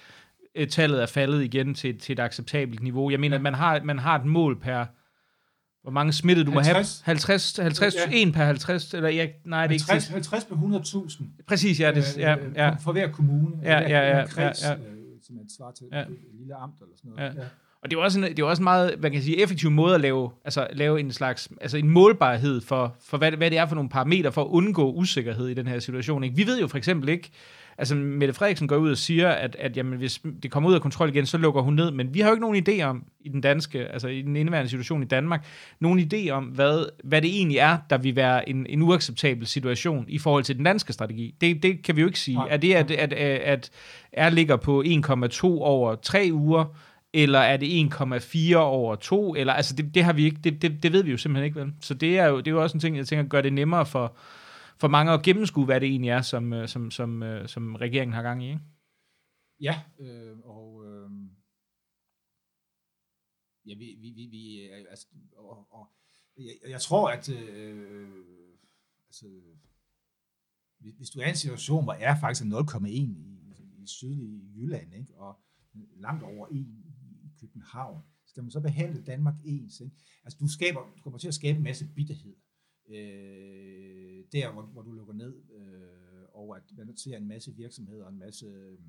øh, tallet er faldet igen til, til et acceptabelt niveau. Jeg mener, ja. at man har, man har et mål per hvor mange smittede du 50. må have? 50, 50 ja. 1 per 50? Eller, ja, nej, det er 50, ikke 50 per 100.000. Præcis, ja. Det, ja, øh, ja. For hver kommune. Ja, ja, ja. ja, kreds, ja, ja. Øh, som er et svar til ja. et lille amt eller sådan noget. Ja. Ja. Og det er også en, det er også en meget, hvad kan jeg sige, effektiv måde at lave, altså lave en slags, altså en målbarhed for, for hvad, hvad det er for nogle parametre for at undgå usikkerhed i den her situation. Ikke? Vi ved jo for eksempel ikke, altså Mette Frederiksen går ud og siger, at, at jamen, hvis det kommer ud af kontrol igen, så lukker hun ned. Men vi har jo ikke nogen idé om, i den danske, altså i den indeværende situation i Danmark, nogen idé om, hvad, hvad det egentlig er, der vil være en, en uacceptabel situation i forhold til den danske strategi. Det, det kan vi jo ikke sige. Nej. Er det, at, at, at, at R ligger på 1,2 over tre uger, eller er det 1,4 over 2, eller altså det, det har vi ikke, det, det, det ved vi jo simpelthen ikke, vel? Så det er jo, det er jo også en ting, jeg tænker, gør det nemmere for, for mange at gennemskue, hvad det egentlig er, som, øh, som, som, øh, som regeringen har gang i. Ikke? Ja, øh, og øh, ja, vi, vi, vi, vi øh, altså, og, og jeg, jeg tror, at øh, altså, hvis du er i en situation, hvor er faktisk 0,1 i, i sydlige Jylland, ikke? og langt over 1 København, skal man så behandle Danmark ens. Ikke? Altså du, skaber, du kommer til at skabe en masse bitterhed øh, der, hvor, hvor du lukker ned, øh, og at man ser en masse virksomheder og en masse øh,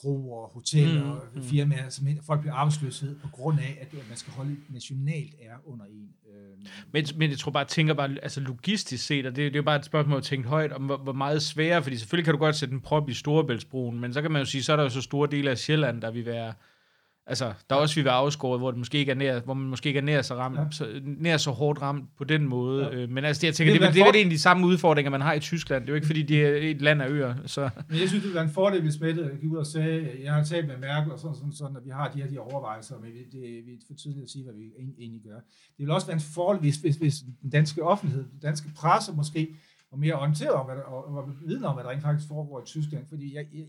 kroer, hoteller, mm, mm. firmaer, som folk bliver arbejdsløshed på grund af, at man skal holde nationalt er under en. Øh. Men, men jeg tror bare, jeg tænker bare, altså logistisk set, og det, det er jo bare et spørgsmål at tænke højt, om hvor, hvor meget sværere, fordi selvfølgelig kan du godt sætte en prop i Storebæltsbroen, men så kan man jo sige, så er der jo så store dele af Sjælland, der vil være Altså, der er også vi være afskåret, hvor, det måske ikke er nær, hvor man måske ikke er nær så, ramt, ja. så, nær så hårdt ramt på den måde. Ja. Øh, men altså, jeg tænker, det, det, det, det er egentlig de samme udfordringer, man har i Tyskland. Det er jo ikke, fordi det er et land af øer. Så. Men jeg synes, det ville være en fordel, hvis Mette gik ud og sagde, jeg har talt med Merkel, og sådan, sådan, sådan at vi har de her de overvejelser, men det, det er for tidligt at sige, hvad vi egentlig gør. Det vil også være en fordel, hvis, hvis, hvis den danske offentlighed, den danske presse måske, var mere orienteret om, hvad der, og var vidne om, hvad der rent faktisk foregår i Tyskland. Fordi jeg, jeg,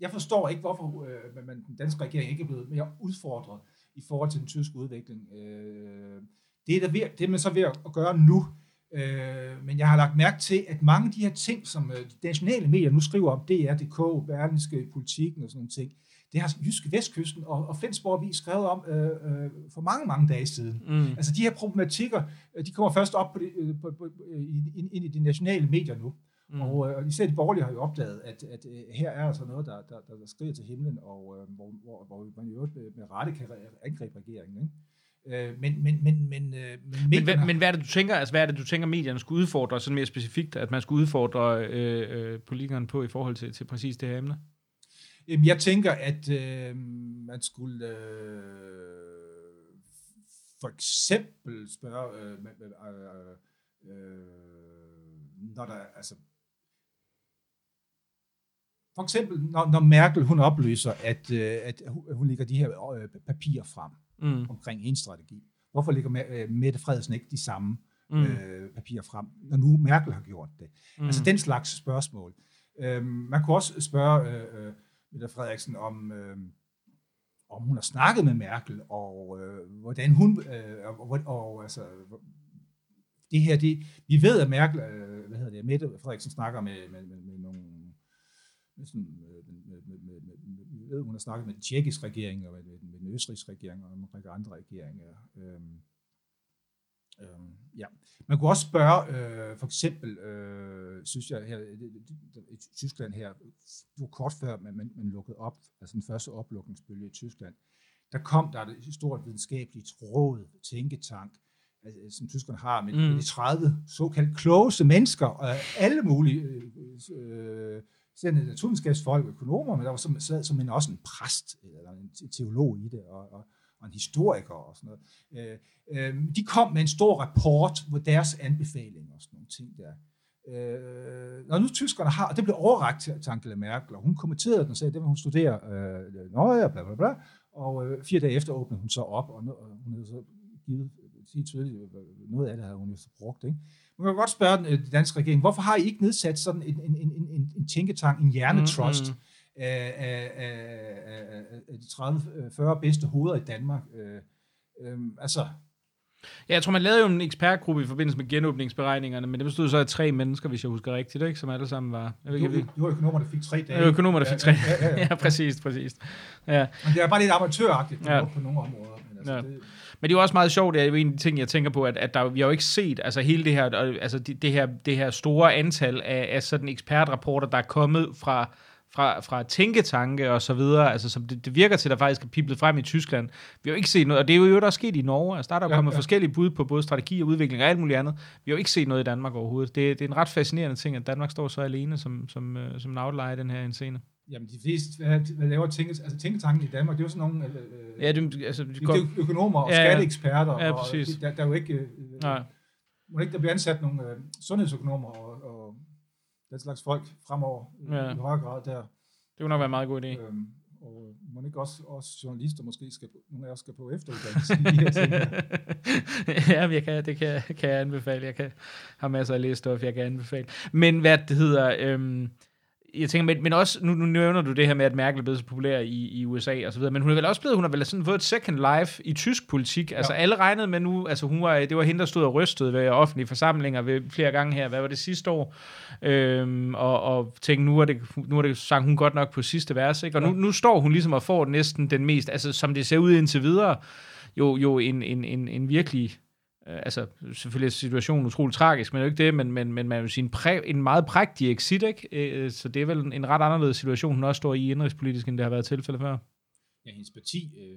jeg forstår ikke, hvorfor øh, man, den danske regering ikke er blevet mere udfordret i forhold til den tyske udvikling. Øh, det, er der ved, det er man så ved at gøre nu, øh, men jeg har lagt mærke til, at mange af de her ting, som øh, de nationale medier nu skriver om, DR.dk, Berlingske Politikken og sådan nogle ting, det har Jyske Vestkysten og, og Flensborg vi skrevet om øh, øh, for mange, mange dage siden. Mm. Altså de her problematikker, øh, de kommer først op på det, øh, på, på, ind, ind i de nationale medier nu. Mm. Og, øh, især de borgerlige har jo opdaget, at, at øh, her er altså noget, der, der, der, der skriger til himlen, og øh, hvor, hvor, hvor man jo med, med rette kan angribe regeringen. Ikke? Øh, men, men, men, men, øh, men, men, hvad, men hvad er det, du tænker, altså, hvad er det, du tænker, medierne skulle udfordre, sådan mere specifikt, at man skulle udfordre øh, øh, politikerne på i forhold til, til præcis det her emne? Jamen, jeg tænker, at øh, man skulle øh, for eksempel spørge, øh, øh, øh, når der, altså, for eksempel, når, når Merkel hun oplyser, at, øh, at hun lægger de her øh, papirer frem mm. omkring en strategi. Hvorfor lægger øh, Mette Frederiksen ikke de samme mm. øh, papirer frem, når nu Merkel har gjort det? Mm. Altså den slags spørgsmål. Øh, man kunne også spørge øh, Mette Frederiksen om, øh, om hun har snakket med Merkel, og øh, hvordan hun, øh, og, og, og altså, det her, det, vi ved, at Merkel, øh, hvad hedder det, Mette Frederiksen snakker med, med, med sådan, med, med, med, med, med, vi ved, hun har snakket med den tjekkiske regering, og med, med, med den østrigske regering, og en række andre regeringer. Øhm, øhm, ja. Man kunne også spørge, øh, for eksempel, øh, synes jeg, her, i Tyskland her, hvor kort før man, man, man lukkede op, altså den første oplukningsbølge i Tyskland, der kom der et stort videnskabeligt råd, tænketank, altså, som tyskerne har, med, mm. med de 30 såkaldt klogeste mennesker, og alle mulige øh, øh, selv naturvidenskabsfolk, økonomer, men der var som, sad som en, også en præst, eller en teolog i det, og, og, og en historiker og sådan noget. Øh, øh, de kom med en stor rapport, hvor deres anbefalinger og sådan nogle ting der. Øh, når nu tyskerne har, og det blev overragt til, til Angela Merkel, og hun kommenterede den og sagde, at det vil hun studere, øh, nøje, bla bla bla, og øh, fire dage efter åbnede hun så op, og, og hun havde så givet sige tydeligt, noget af det havde hun jo brugt. Ikke? Man kan godt spørge den, øh, danske regering, hvorfor har I ikke nedsat sådan en, en, en, en, en tænketank, en hjernetrust, mm, mm. Af, af, af, af de 30-40 bedste hoveder i Danmark? Øh, øh, altså, Ja, jeg tror, man lavede jo en ekspertgruppe i forbindelse med genåbningsberegningerne, men det bestod så af tre mennesker, hvis jeg husker rigtigt, ikke? som alle sammen var... Jeg ved det var økonomer, der fik tre dage. Det var økonomer, der fik tre ja, ja, ja, ja. ja, præcis, præcis. Ja. Men det er bare lidt amatøragtigt på, ja. på nogle områder. Men altså, ja. det, men det er jo også meget sjovt, det er jo en af de ting, jeg tænker på, at, at der, vi har jo ikke set altså hele det her, altså det, det her, det her store antal af, af sådan ekspertrapporter, der er kommet fra, fra, fra tænketanke og så videre, altså som det, det virker til, at der faktisk er piblet frem i Tyskland. Vi har jo ikke set noget, og det er jo er sket i Norge, altså der er der ja, kommet ja. forskellige bud på både strategi og udvikling og alt muligt andet. Vi har jo ikke set noget i Danmark overhovedet. Det, det er en ret fascinerende ting, at Danmark står så alene som, som, øh, som en outlier i den her scene. Jamen, de fleste, hvad, hvad laver tænke, altså tænketanken i Danmark, det er jo sådan nogle øh, ja, det, altså, det, det er økonomer og ja, skatteeksperter, ja, præcis. og der, der er jo ikke, øh, Nej. må ikke der bliver ansat nogle øh, sundhedsøkonomer og, og den slags folk fremover ja. i højere grad der. Det kunne nok være en meget god idé. Øhm, og må ikke også, også journalister måske skal, nogle af os skal på efteruddannelse i de her ting. ja, jeg kan, det kan, kan jeg anbefale. Jeg kan, har masser af lægestof, jeg kan anbefale. Men hvad det hedder... Øhm, jeg tænker, men, men også, nu, nu nævner du det her med, at Merkel er blevet så populær i, i USA og så videre, men hun er vel også blevet, hun har vel sådan fået et second life i tysk politik. Altså ja. alle regnede med nu, altså hun var, det var hende, der stod og rystede ved offentlige forsamlinger ved flere gange her, hvad var det sidste år? Øhm, og, og tænkte, nu er, det, nu er det sang hun godt nok på sidste vers, ikke? Og nu, nu står hun ligesom og får næsten den mest, altså som det ser ud indtil videre, jo, jo en, en, en, en virkelig Øh, altså, selvfølgelig er situationen utrolig tragisk, men det er jo ikke det, men, men, men man vil sige en, præ, en meget prægtig exit, ikke? Øh, så det er vel en ret anderledes situation, hun også står i indrigspolitisk, end det har været tilfælde før. Ja, hendes parti, øh,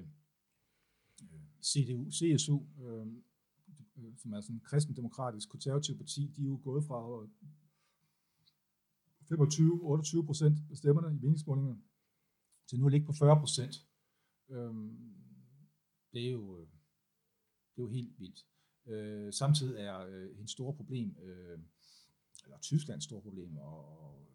øh CDU, CSU, øh, øh, som er sådan en kristendemokratisk konservativ parti, de er jo gået fra 25-28 procent af stemmerne i meningsmålingerne til nu at ligge på 40 procent. Øh, det er jo øh, det er jo helt vildt. Øh, samtidig er øh, hendes store problem, øh, eller Tysklands store problem, og, og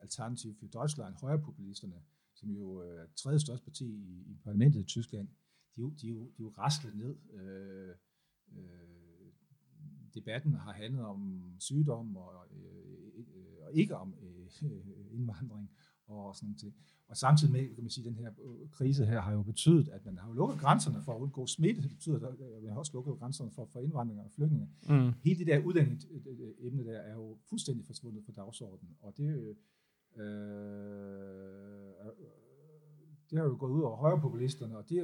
Alternativ for Deutschland, højrepopulisterne, som jo øh, er øh, tredje største parti i, i parlamentet i Tyskland, de, de, de, de er jo raslet ned. Øh, øh, debatten har handlet om sygdom og, øh, øh, og ikke om øh, indvandring og sådan noget. Og samtidig med, kan man sige, den her øh, krise her har jo betydet, at man har jo lukket grænserne for at undgå smitte. Det betyder, at vi har også lukket grænserne for, for indvandring og flygtninge. Mm. Hele det der udlændingemne der er jo fuldstændig forsvundet fra dagsordenen. Og det, øh, det har jo gået ud over højrepopulisterne, og det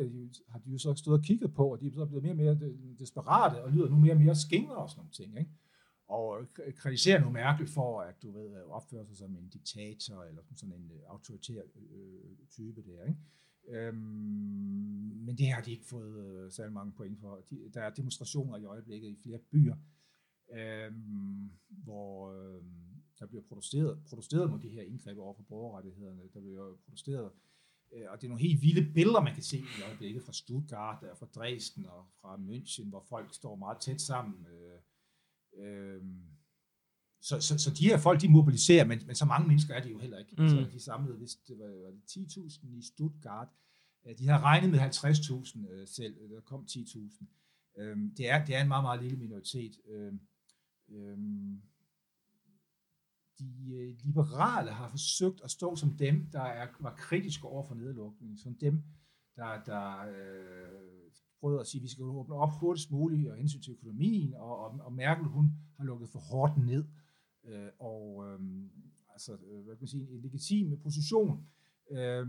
har de jo så stået og kigget på, og de er blevet mere og mere desperate, og lyder nu mere og mere skingre og sådan nogle ting. Ikke? Og kritiserer nu Merkel for, at du ved, øh, opfører sig som en diktator, eller som sådan en øh, autoritær øh, type der, ikke? Øhm, men det har de ikke fået øh, særlig mange point for. De, der er demonstrationer i øjeblikket i flere byer, øhm, hvor øh, der bliver protesteret, protesteret mod de her indgreb over for borgerrettighederne. Der bliver protesteret, øh, og det er nogle helt vilde billeder, man kan se i øjeblikket fra Stuttgart, fra Dresden og fra München, hvor folk står meget tæt sammen. Øh, Øhm, så, så, så de her folk, de mobiliserer, men, men så mange mennesker er de jo heller ikke. Mm. Så de samlede, hvis det var, var det 10.000 i Stuttgart. De har regnet med 50.000 øh, selv, der kom 10.000. Øhm, det, er, det er en meget, meget lille minoritet. Øhm, øhm, de øh, liberale har forsøgt at stå som dem, der er, var kritiske over for nedlukningen, som dem, der, der øh, prøvet at sige, at vi skal åbne op hurtigst muligt og hensyn til økonomien, og, og, og Merkel hun har lukket for hårdt ned. Øh, og øhm, altså, øh, altså, hvad kan man sige, en legitim position. Øh,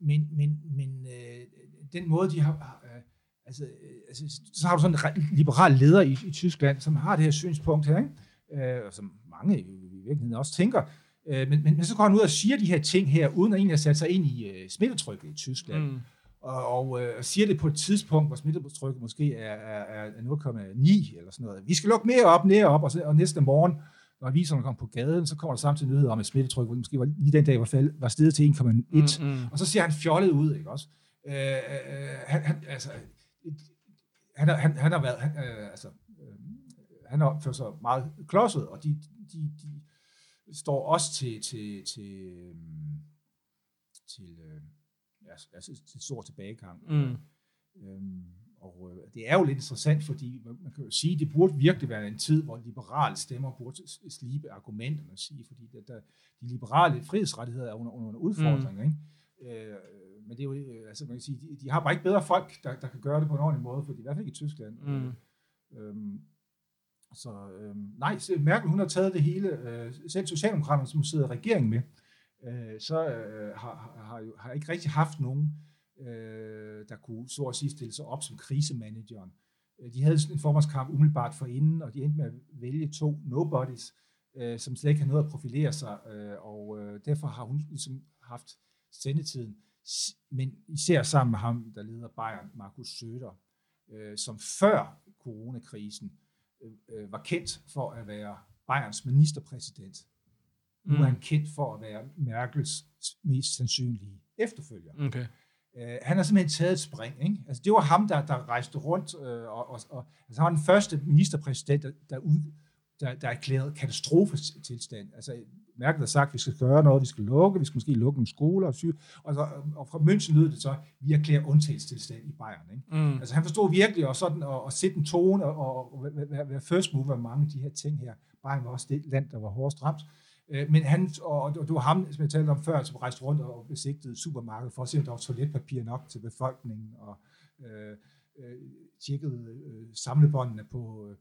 men men, men øh, den måde, de har... Øh, altså, øh, altså, så har du sådan en liberal leder i, i Tyskland, som har det her synspunkt her, ikke? Øh, og som mange i, i virkeligheden også tænker, øh, men, men, men så går han ud og siger de her ting her, uden at egentlig have sat sig ind i øh, smittetrykket i Tyskland. Mm og, og øh, siger det på et tidspunkt, hvor smittetrykket måske er, er, er 0,9 eller sådan noget. Vi skal lukke mere op, mere op, og, så, og næste morgen, når aviserne kommer på gaden, så kommer der samtidig nyheder om, at smittetrykket måske var, lige den dag var, fald, var steget til 1,1. Mm, mm. Og så ser han fjollet ud, ikke også? Øh, øh, han, han, altså, han, han, han har været, han, øh, altså, øh, han har opført sig meget klodset, og de, de, de står også til, til, til, til øh, altså, til stor tilbagegang. Mm. Øhm, og øh, det er jo lidt interessant, fordi man, kan jo sige, det burde virkelig være en tid, hvor liberale stemmer burde slibe argumenterne at sige, fordi der, der, de liberale frihedsrettigheder er under, under udfordring. Mm. Ikke? Øh, men det er jo, øh, altså man kan sige, de, de har bare ikke bedre folk, der, der kan gøre det på en ordentlig måde, fordi i hvert fald ikke i Tyskland. Mm. Øhm, så øhm, nej, Merkel hun har taget det hele, øh, selv Socialdemokraterne, som sidder i regeringen med, øh, så øh, har, har, jo, har ikke rigtig haft nogen, øh, der kunne så at sige stille sig op som krisemanageren. Øh, de havde en formandskamp umiddelbart for inden, og de endte med at vælge to nobodies, øh, som slet ikke har noget at profilere sig, øh, og øh, derfor har hun ligesom haft sendetiden, men især sammen med ham, der leder Bayern, Markus Söder, øh, som før coronakrisen øh, øh var kendt for at være Bayerns ministerpræsident. Nu er han mm. kendt for at være Merkels mest sandsynlige efterfølger. Okay. Uh, han har simpelthen taget et spring. Ikke? Altså, det var ham, der, der rejste rundt, uh, og, og, og altså, han var den første ministerpræsident, der, der, ud, der, der erklærede katastrofetilstand. Altså, Merkel har sagt, at vi skal gøre noget, vi skal lukke, vi skal måske lukke nogle skoler og syge. Og, så, og fra München lød det så, at vi erklærer undtagelsestilstand i Bayern. Ikke? Mm. Altså han forstod virkelig at, sådan, at, at sætte en tone og, og, og være, first mover med mange af de her ting her. Bayern var også det land, der var hårdest ramt. Øh, men han, og det var ham, som jeg talte om før, som rejste rundt og besigtede supermarkedet for at se, om der var toiletpapir nok til befolkningen, og øh, øh, tjekkede øh, samlebåndene på, øh,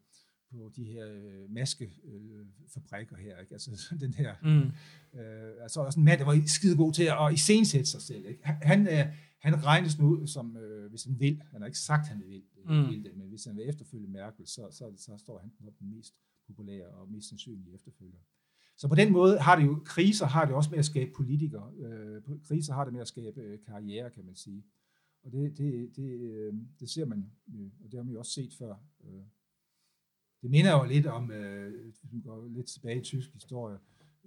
på de her øh, maskefabrikker øh, her. Ikke? Altså den her, mm. øh, altså også en mand, der var skide god til at iscenesætte sig selv. Ikke? Han, øh, han regnes nu som, øh, hvis han vil, han har ikke sagt, han vil, mm. det, men hvis han vil efterfølge Merkel, så, så, så står han på den mest populære og mest sandsynlige efterfølger. Så på den måde har det jo, kriser har det også med at skabe politikere. Øh, kriser har det med at skabe øh, karriere, kan man sige. Og det, det, det, øh, det ser man, øh, og det har man jo også set før. Øh. Det minder jo lidt om, øh, hvis vi går lidt tilbage i tysk historie,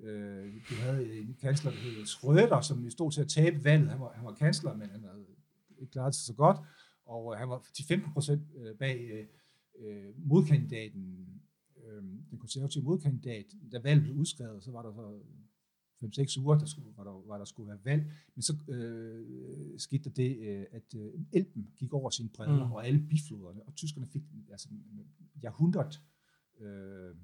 øh, du havde en kansler, der hed Schröder, som stod til at tabe valget. Han var, han var kansler, men han havde ikke klaret sig så godt, og øh, han var til 15 procent øh, bag øh, øh modkandidaten øh, den konservative modkandidat, da valget blev udskrevet, så var der så 5-6 uger, der skulle, var, der, var der skulle være valg, men så øh, skete der det, øh, at øh, Elben gik over sine bredder, mm. og alle bifloderne, og tyskerne fik altså, ja, 100 øh,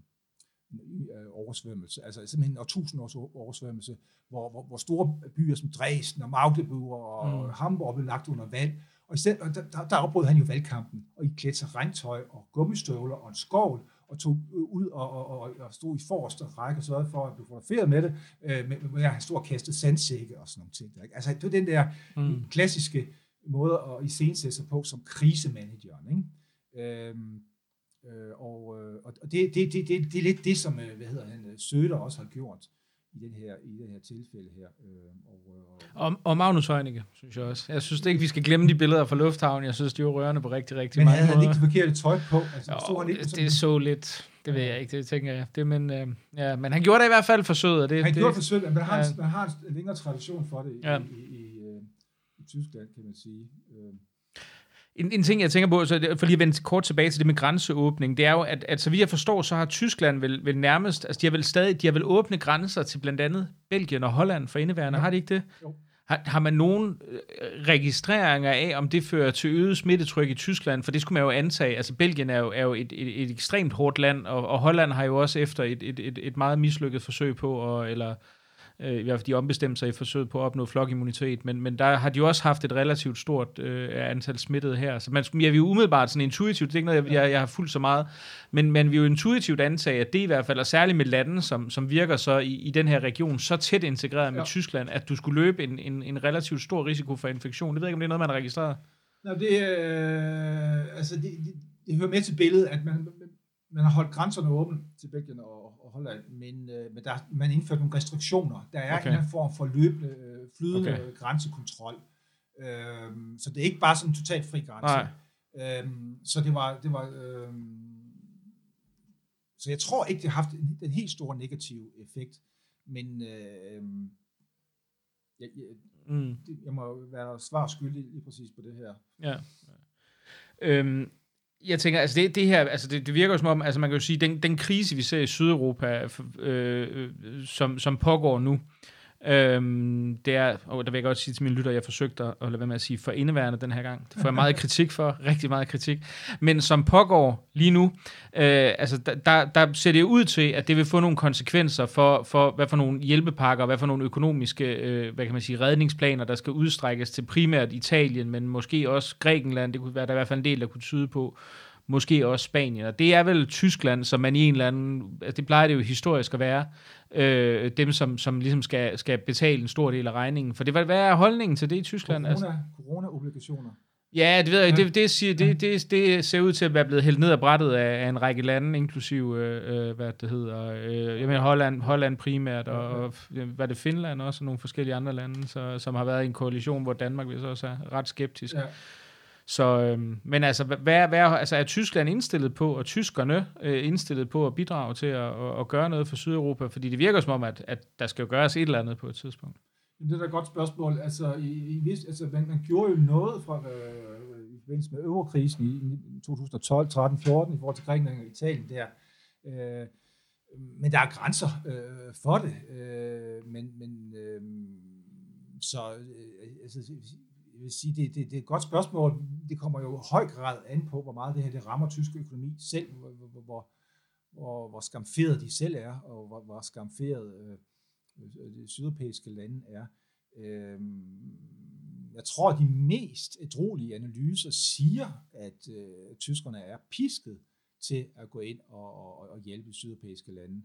oversvømmelse, altså simpelthen en tusind års oversvømmelse, hvor, hvor, hvor store byer som Dresden og Magdeburg og mm. Hamburg blev lagt under vand, og, i stedet, og der, der, der afbrød han jo valgkampen, og i klædte sig regntøj og gummistøvler og en skovl, og tog ud og, og, og, og stod i forreste række og sørgede for at blive fotograferet med det, øh, med, at han stod og kastede sandsække og sådan nogle ting. Ikke? Altså, det er den der mm. klassiske måde at iscenesætte sig på som krisemanageren. Ikke? Øhm, øh, og øh, og det, det, det, det, det er lidt det, som øh, hvad hedder han, øh, Søder også har gjort i den her, i den her tilfælde her. Øh, og, og, og, og Magnus Heunicke, synes jeg også. Jeg synes ikke, vi skal glemme de billeder fra Lufthavnen. Jeg synes, de var rørende på rigtig, rigtig men mange. Men havde han ikke det forkerte tøj på? Altså, jo, han ikke, det, det så lidt... Det ved jeg ikke, det tænker jeg. Det, men, øh, ja, men han gjorde det i hvert fald forsøget. Det, han det, gjorde forsøget, men har, ja. man har en længere tradition for det i, ja. i, i, i, øh, i Tyskland, kan man sige. Øh. En, en ting, jeg tænker på, så for lige at vende kort tilbage til det med grænseåbning, det er jo, at, at så vidt jeg forstår, så har Tyskland vel, vel nærmest, altså de har vel stadig, de har vel åbne grænser til blandt andet Belgien og Holland for indeværende, ja. har de ikke det? Jo. Har, har man nogen øh, registreringer af, om det fører til øget smittetryk i Tyskland? For det skulle man jo antage. Altså, Belgien er jo, er jo et, et, et ekstremt hårdt land, og, og Holland har jo også efter et, et, et, et meget mislykket forsøg på, at, eller øh, i hvert fald de ombestemte sig i forsøget på at opnå flokimmunitet, men, men der har de jo også haft et relativt stort øh, antal smittede her. Så man, ja, vi er jo umiddelbart sådan intuitivt, det er ikke noget, jeg, jeg, jeg har fuldt så meget, men, men vi er jo intuitivt antage, at det i hvert fald, og særligt med lande, som, som virker så i, i den her region, så tæt integreret med ja. Tyskland, at du skulle løbe en, en, en relativt stor risiko for infektion. Det ved jeg ikke, om det er noget, man har registreret. Nå, det, øh, altså, det, det, det hører med til billedet, at man, man har holdt grænserne åbne til Belgien og, og Holland, men, øh, men der, man indført nogle restriktioner. Der er okay. en form for løbende, øh, flydende okay. grænsekontrol. Øhm, så det er ikke bare sådan en totalt fri grænse. Øhm, så det var, det var øhm, så jeg tror ikke, det har haft en, en helt stor negativ effekt, men øh, jeg, jeg, mm. jeg må være svar skyldig lige præcis på det her. Ja. Øhm, jeg tænker, altså det, det her, altså det, det virker jo som om, altså man kan jo sige, den, den krise, vi ser i Sydeuropa, øh, øh som, som pågår nu, Øhm, det er, og der vil jeg godt sige til mine lytter, jeg forsøgte at, at lade være med at sige for indeværende den her gang. Det får jeg meget kritik for, rigtig meget kritik. Men som pågår lige nu, øh, altså der, der ser det ud til, at det vil få nogle konsekvenser for, for hvad for nogle hjælpepakker, hvad for nogle økonomiske, øh, hvad kan man sige, redningsplaner, der skal udstrækkes til primært Italien, men måske også Grækenland. Det kunne være, der er i hvert fald en del, der kunne tyde på, måske også Spanien. Og det er vel Tyskland, som man i en eller anden, altså det plejer det jo historisk at være, øh, dem som, som ligesom skal, skal betale en stor del af regningen. For det, hvad, hvad er holdningen til det i Tyskland? Corona, altså? Corona-obligationer. Ja, det ved jeg ikke. Det, det, siger, det, det, det ser ud til at være blevet hældt ned af brættet af, af en række lande, inklusiv, øh, øh hvad det hedder, øh, jeg mener Holland, Holland primært, og, og hvad det Finland også, og nogle forskellige andre lande, så, som har været i en koalition, hvor Danmark så også er ret skeptisk. Ja. Så, øhm, men altså, hvad, hvad, altså, er Tyskland indstillet på, og tyskerne øh, indstillet på at bidrage til at, at, at gøre noget for Sydeuropa? Fordi det virker som om, at, at der skal jo gøres et eller andet på et tidspunkt. Det er da et godt spørgsmål. Altså, i, i, altså man, man gjorde jo noget fra, øh, i forbindelse med eurokrisen i 2012, 13, 14 i forhold til Grækenland og Italien der. Øh, men der er grænser øh, for det. Øh, men men øh, så øh, altså, vil sige, det, det, det er et godt spørgsmål. Det kommer jo i høj grad an på, hvor meget det her det rammer tysk økonomi selv, hvor, hvor, hvor, hvor, hvor skamferet de selv er, og hvor, hvor skamferet øh, øh de sydeuropæiske lande er. Øh, jeg tror, at de mest ædrolige analyser siger, at øh, tyskerne er pisket til at gå ind og, og, og hjælpe sydeuropæiske lande.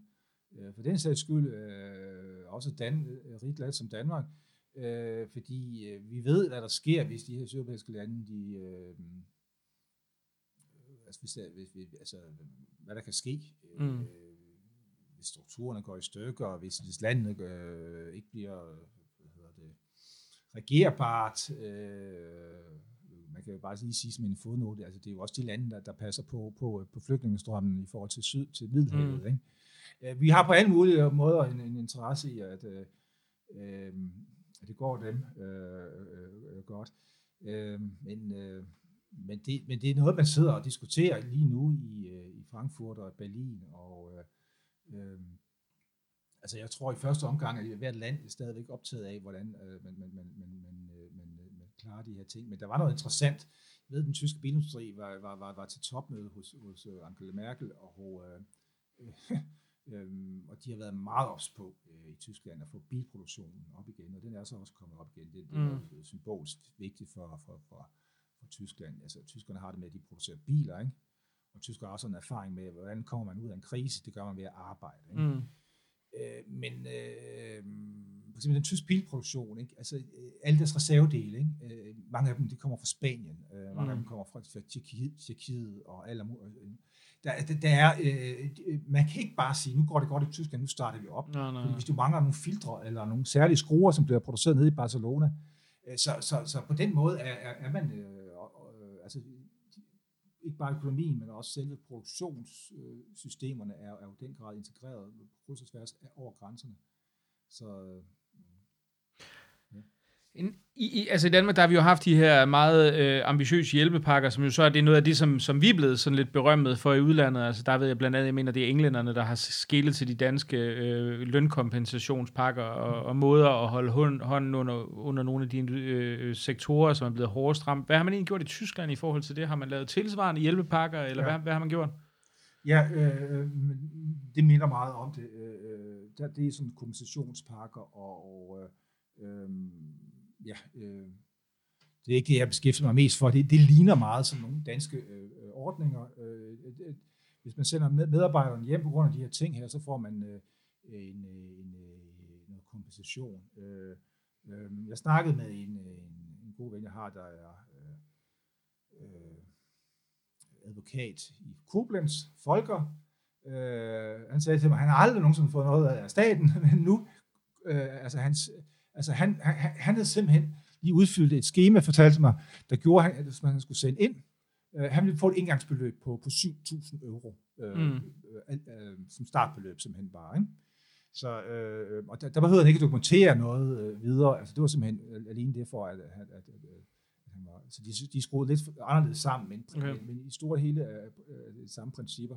Øh, for den sags skyld, øh, også Dan, øh, rigt land som Danmark, øh, fordi øh, vi ved, hvad der sker, hvis de her sydeuropæiske lande, de, øh, altså, hvis, der, hvis, hvis, altså, hvad der kan ske, Mm. øh, hvis strukturerne går i stykker, og hvis, hvis landet øh, ikke bliver hvad hedder det, regerbart, øh, man kan jo bare lige sige som en fodnote, altså det er jo også de lande, der, der passer på, på, på flygtningestrømmen i forhold til syd, til Middelhavet. Mm. Mm. Ikke? Øh, Vi har på alle mulige måder en, en interesse i, at, øh, øh, at det går dem øh, øh, øh godt. Øh, men, øh, men, det, men det er noget, man sidder og diskuterer lige nu i, øh, i Frankfurt og Berlin. Og, øh, øh, altså jeg tror i første omgang, at hvert land er stadigvæk optaget af, hvordan øh, man, man, man, man, man, øh, man, øh, man klarer de her ting. Men der var noget interessant. Jeg ved, den tyske bilindustri var, var, var, var til topmøde hos, hos Angela Merkel, og, øh, øh, øh, og de har været meget ops på øh, i Tyskland at få bilproduktionen op igen, og den er så også kommet op igen. Det, det er Mm. symbolisk vigtigt for, for, for, for Tyskland. Altså, tyskerne har det med, at de producerer biler, ikke? og tyskerne har også en erfaring med, hvordan kommer man ud af en krise, det gør man ved at arbejde. Ikke? Mm. Øh, men øh, for eksempel den tyske bilproduktion, ikke? Altså, øh, alle deres reservedele, ikke? Øh, mange af dem de kommer fra Spanien, øh, mange Mm. af dem kommer fra, fra Tjekkiet, og alle der, der, der er, øh, man kan ikke bare sige, nu går det godt i Tyskland, nu starter vi op. Nej, nej. Hvis du mangler nogle filtre eller nogle særlige skruer, som bliver produceret nede i Barcelona, så, så, så på den måde er, er, er man, øh, øh, altså ikke bare økonomien, men også selve produktionssystemerne er, er jo den grad integreret på kryds og tværs over grænserne. Så I, i, altså i Danmark, der har vi jo haft de her meget øh, ambitiøse hjælpepakker, som jo så er det noget af det, som, som vi er blevet sådan lidt berømmet for i udlandet. Altså der ved jeg blandt andet, jeg mener, det er englænderne, der har skillet til de danske øh, lønkompensationspakker og, og måder at holde hånd, hånden under, under nogle af de øh, sektorer, som er blevet hårdest ramt. Hvad har man egentlig gjort i Tyskland i forhold til det? Har man lavet tilsvarende hjælpepakker, eller ja. Hvad, hvad har man gjort? Ja, øh, det minder meget om det. Øh, der, det er sådan kompensationspakker, og, og øh, øh, ja, øh, det er ikke det, jeg beskæftiger mig mest for. Det, det ligner meget som nogle danske øh, ordninger. Øh, det, hvis man sender med, hjem på grund af de her ting her, så får man øh, en, øh, en, en, noget kompensation. Øh, øh, jeg snakkede med en, øh, en, en god ven, jeg har, der er øh, øh, advokat i Koblenz, Folker. Øh, han sagde til mig, at han har aldrig nogensinde fået noget af staten, men nu, øh, altså, hans, altså han, han, han havde simpelthen lige udfyldt et schema, fortalte mig, der gjorde, han, at hvis man skulle sende ind, øh, han ville få et indgangsbeløb på, på 7.000 euro, øh, Mm. øh, øh, som startbeløb simpelthen bare. Ikke? Så, øh, og der, der behøvede han ikke at dokumentere noget øh, videre, altså det var simpelthen øh, alene det for, at, at, at, at, at han var, så de, de skruede lidt anderledes sammen, men, Okay. men, men i store og hele øh, de samme principper.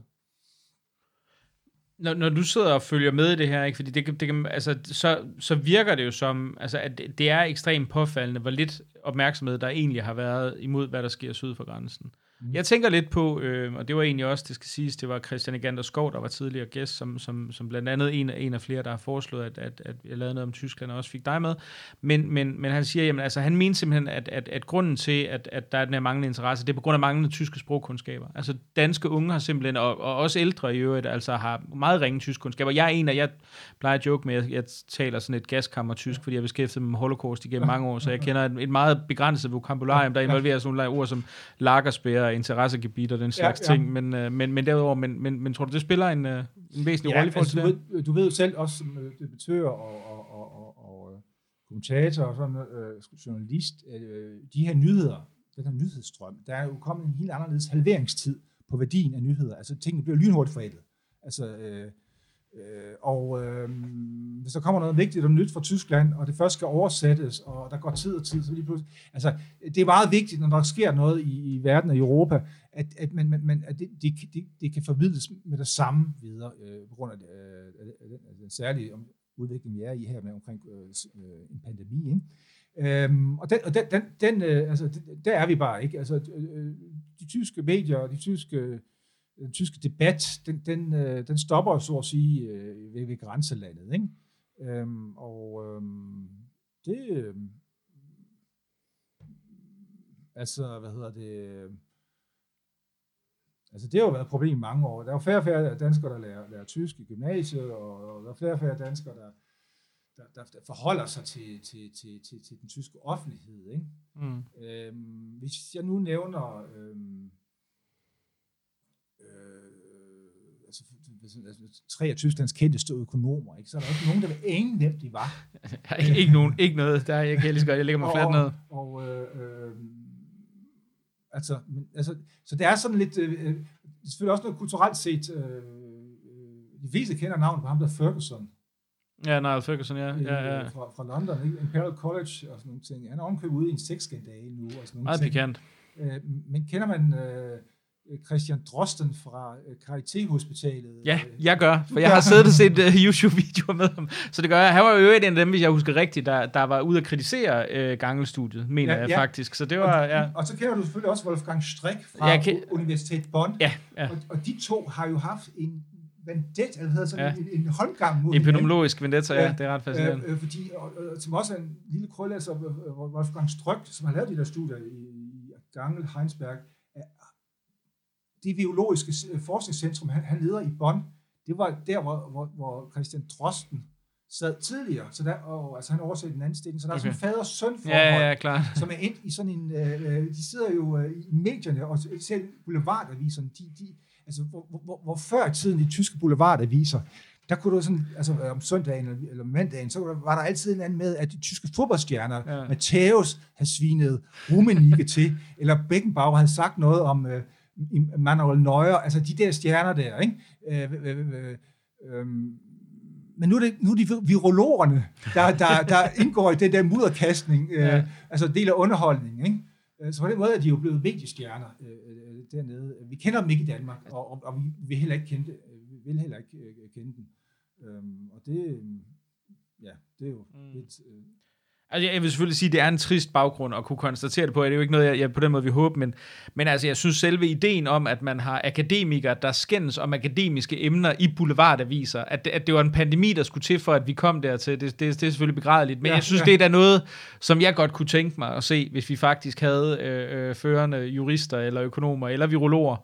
Når, når du sidder og følger med i det her, ikke, fordi det, det kan, altså, så, så virker det jo som, altså, at det, det er ekstremt påfaldende, hvor lidt opmærksomhed der egentlig har været imod, hvad der sker syd for grænsen. Mm. Jeg tænker lidt på, øh, og det var egentlig også, det skal siges, det var Christian Egander Skov, der var tidligere gæst, som, som, som blandt andet en, af- en af flere, der har foreslået, at, at, at jeg lavede noget om Tyskland, og også fik dig med. Men, men, men han siger, jamen, altså, han mente simpelthen, at, at, at grunden til, at, at der er den her manglende interesse, det er på grund af manglende tyske sprogkundskaber. Altså danske unge har simpelthen, og, og også ældre i øvrigt, altså har meget ringe tysk kundskaber. Jeg er en af, jeg plejer at joke med, at jeg taler sådan et gaskammer tysk, fordi jeg beskæftiget mig med holocaust igennem mange år, så jeg kender et, et meget begrænset vokabularium, der involverer sådan nogle ord som lagerspærer interessegebiet og den slags ja. ting. Men, øh, men, men derudover, men, men, men tror du, det spiller en, øh, en væsentlig Ja, rolle i forhold til altså, det? du, ved, du ved jo selv også som øh, debattør og, og, og, og, og øh, kommentator og sådan øh, journalist, øh, de her nyheder, den her nyhedsstrøm, der er jo kommet en helt anderledes halveringstid på værdien af nyheder. Altså tingene bliver lynhurtigt forældet. Altså, øh, øh, og øh, hvis der kommer noget vigtigt og nyt fra Tyskland, og det først skal oversættes, og der går tid og tid, så lige pludselig... Altså, det er meget vigtigt, når der sker noget i, i verden og i Europa, at, at, man, man, at det, det, det, det kan formidles med det samme videre, øh, på grund af, øh, af, den, af den særlige udvikling, vi er i her med omkring øh, øh, en pandemi. Ikke? Øhm, og den, og den, den, den øh, altså, den, der er vi bare ikke. Altså, øh, øh, de tyske medier og de tyske, den tyske debat, den, den, øh, den stopper så at sige øh, ved, ved grænselandet. Ikke? Øhm, og øhm, det... Øh, altså, hvad hedder det... øh, Altså, det har jo været et problem i mange år. Der er jo færre og færre danskere, der lærer, lærer tysk i gymnasiet, og og der er flere og færre danskere, der, der, der, der forholder sig til, til, til, til, til den tyske offentlighed. Ikke? Mm. Øhm, hvis jeg nu nævner øhm, øh, altså, altså, tre af Tysklands kendteste økonomer, ikke? så er der ikke nogen, der vil ingen hvem de var. ikke, ikke, nogen, ikke noget, der er jeg kan lige godt, jeg lægger mig fladt ned. Og, øh, øh, altså, men, altså, så det er sådan lidt, øh, øh selvfølgelig også noget kulturelt set, øh, øh, de fleste kender navnet på ham, der Ferguson. Ja, Niall Ferguson, ja. ja, ja. Fra, fra London, ikke? Imperial College og sådan nogle ting. Han er omkøbet ude i en sexskandale nu. Og sådan nogle Meget ting. pikant. Øh, men kender man øh, Christian Drosten fra øh, Charité-hospitalet? Ja, jeg gør, for jeg har siddet og set uh, YouTube-videoer med ham. Så det gør jeg. Han var jo en af dem, hvis jeg husker rigtigt, der, der var ude at kritisere uh, Gangelstudiet, mener ja, jeg ja. faktisk. Så det var, og, ja. og så kender du selvfølgelig også Wolfgang Strick fra kan... Universitet Bonn. Ja, ja. Og, og de to har jo haft en vendetta, eller hedder sådan ja. en, en holdgang mod Epidemiologisk vendetta, ja, det er ret fascinerende. Øh, øh, fordi, og, og, som også er en lille krøllæser, Wolfgang Strøk, som har lavet de der studier i, i Gangel Heinsberg, det biologiske forskningscentrum, han, han leder i Bonn, det var der, hvor, hvor, hvor Christian Drosten sad tidligere, så der, og, altså han oversætter den anden stilling, så der okay. er sådan en fader-søn forhold, ja, ja, klar. som er endt i sådan en, øh, de sidder jo øh, i medierne, og selv boulevardaviserne, de, de, altså hvor, hvor, hvor før i tiden de tyske boulevardaviser, der kunne du sådan, altså om søndagen eller, eller mandagen, så var der altid en anden med, at de tyske fodboldstjerner, ja. Matthäus havde svinet Rummenigge til, eller Beckenbauer havde sagt noget om øh, Manuel Neuer, altså de der stjerner der, ikke? Øh, øh, øh, øh, øh, men nu er det, nu er det virologerne, der, der, der indgår i den der mudderkastning, øh, ja. altså del af underholdningen, ikke? Så på den måde er de jo blevet mediestjerner øh, dernede. Vi kender dem ikke i Danmark, og, og, og vi vil heller ikke kende, vi vil heller ikke kende dem. Øhm, og det, ja, det er jo mm. lidt... Øh, Altså, jeg vil selvfølgelig sige, at det er en trist baggrund at kunne konstatere det på. Det er jo ikke noget, jeg, jeg på den måde vil håbe, men, men altså, jeg synes selve ideen om, at man har akademikere, der skændes om akademiske emner i boulevardaviser, at, at det var en pandemi, der skulle til for, at vi kom dertil, det, det, det er selvfølgelig begrædeligt. Men ja, jeg synes, ja. det er da noget, som jeg godt kunne tænke mig at se, hvis vi faktisk havde øh, øh, førende jurister eller økonomer eller virologer,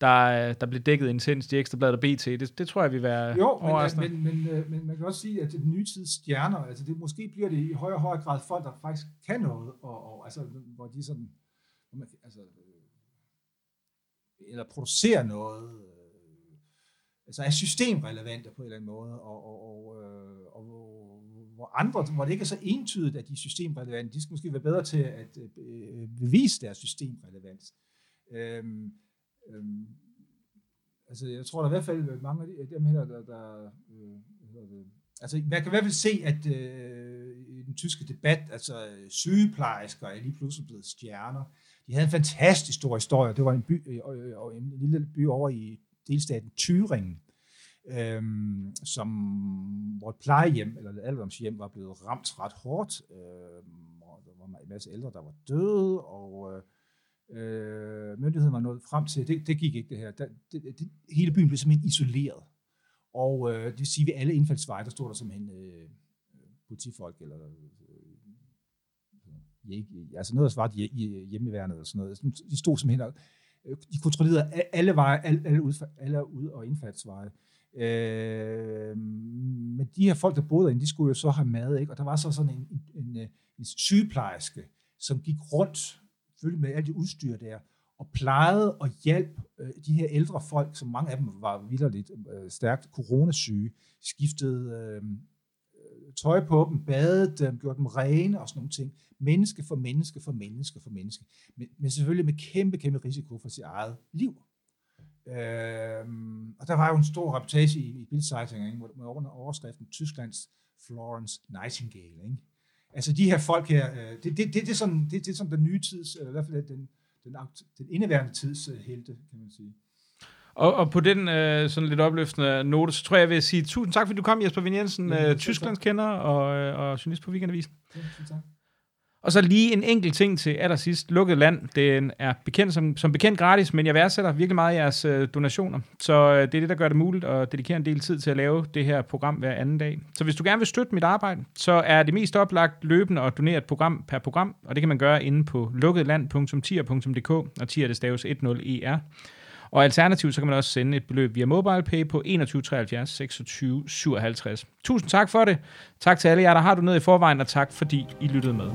der, der blev dækket intens i Ekstrabladet og BT. Det, det tror jeg vil være Jo, men, men, men, øh, men man kan også sige, at det nye tids stjerner, altså det, måske bliver det i højere og højere grad folk, der faktisk kan noget, og, og altså, hvor de sådan, altså, eller producerer noget, øh, altså er systemrelevante på en eller anden måde, og, og, og, øh, og hvor andre, hvor det ikke er så entydigt, at de er systemrelevante, de skal måske være bedre til at bevise deres systemrelevans. Øhm, Øhm, altså, jeg tror der i hvert fald mange af dem her, der, der øh, det, altså, man kan i hvert fald se, at øh, i den tyske debat, altså sygeplejersker er lige pludselig blevet stjerner. De havde en fantastisk stor historie. Det var en, by, øh, øh en lille by over i delstaten Thüringen, øhm, som, hvor et plejehjem, eller et alderdomshjem, var blevet ramt ret hårdt. Øhm, og der var en masse ældre, der var døde, og øh, øh, myndigheden var nået frem til, det, det gik ikke det her. Der, det, det, hele byen blev simpelthen isoleret. Og øh, det vil sige, at ved alle indfaldsveje, der stod der simpelthen øh, politifolk, eller øh, altså noget, der svarede hjemmeværnet, eller sådan noget. De stod simpelthen og, øh, de kontrollerede alle veje, alle, alle, ud, alle ud- og indfaldsveje. Øh, men de her folk, der boede derinde, de skulle jo så have mad, ikke? og der var så sådan en, en, en, øh, en sygeplejerske, som gik rundt selvfølgelig med alt det udstyr der, og plejede og hjalp øh, de her ældre folk, som mange af dem var vidderligt øh, stærkt coronasyge, skiftede øh, øh, tøj på dem, badede dem, gjorde dem rene og sådan nogle ting. Menneske for menneske for menneske for menneske. Men, men selvfølgelig med kæmpe, kæmpe risiko for sit eget liv. Øh, og der var jo en stor reportage i, i Bildzeitung, hvor, med overskriften Tysklands Florence Nightingale. Ikke? Altså de her folk her, øh, det, det, det, det, er sådan, det, det er sådan den nye tids, eller i hvert fald den, den, den indeværende tids uh, helte, kan man sige. Og, og på den øh, sådan lidt opløftende note, så tror jeg, jeg vil sige tusind tak, fordi du kom, Jesper Vin Jensen, ja, øh, Tysklands kender og, øh, og journalist på Weekendavisen. Ja, tak. Og så lige en enkelt ting til allersidst. Lukket land, den er bekendt som, som bekendt gratis, men jeg værdsætter virkelig meget jeres øh, donationer. Så øh, det er det, der gør det muligt at dedikere en del tid til at lave det her program hver anden dag. Så hvis du gerne vil støtte mit arbejde, så er det mest oplagt løbende at donere et program per program, og det kan man gøre inde på lukketland.tier.dk, og tier det staves 10er. Og alternativt, så kan man også sende et beløb via MobilePay på 21 73 26 57. Tusind tak for det. Tak til alle jer, der har du ned i forvejen, og tak fordi I lyttede med.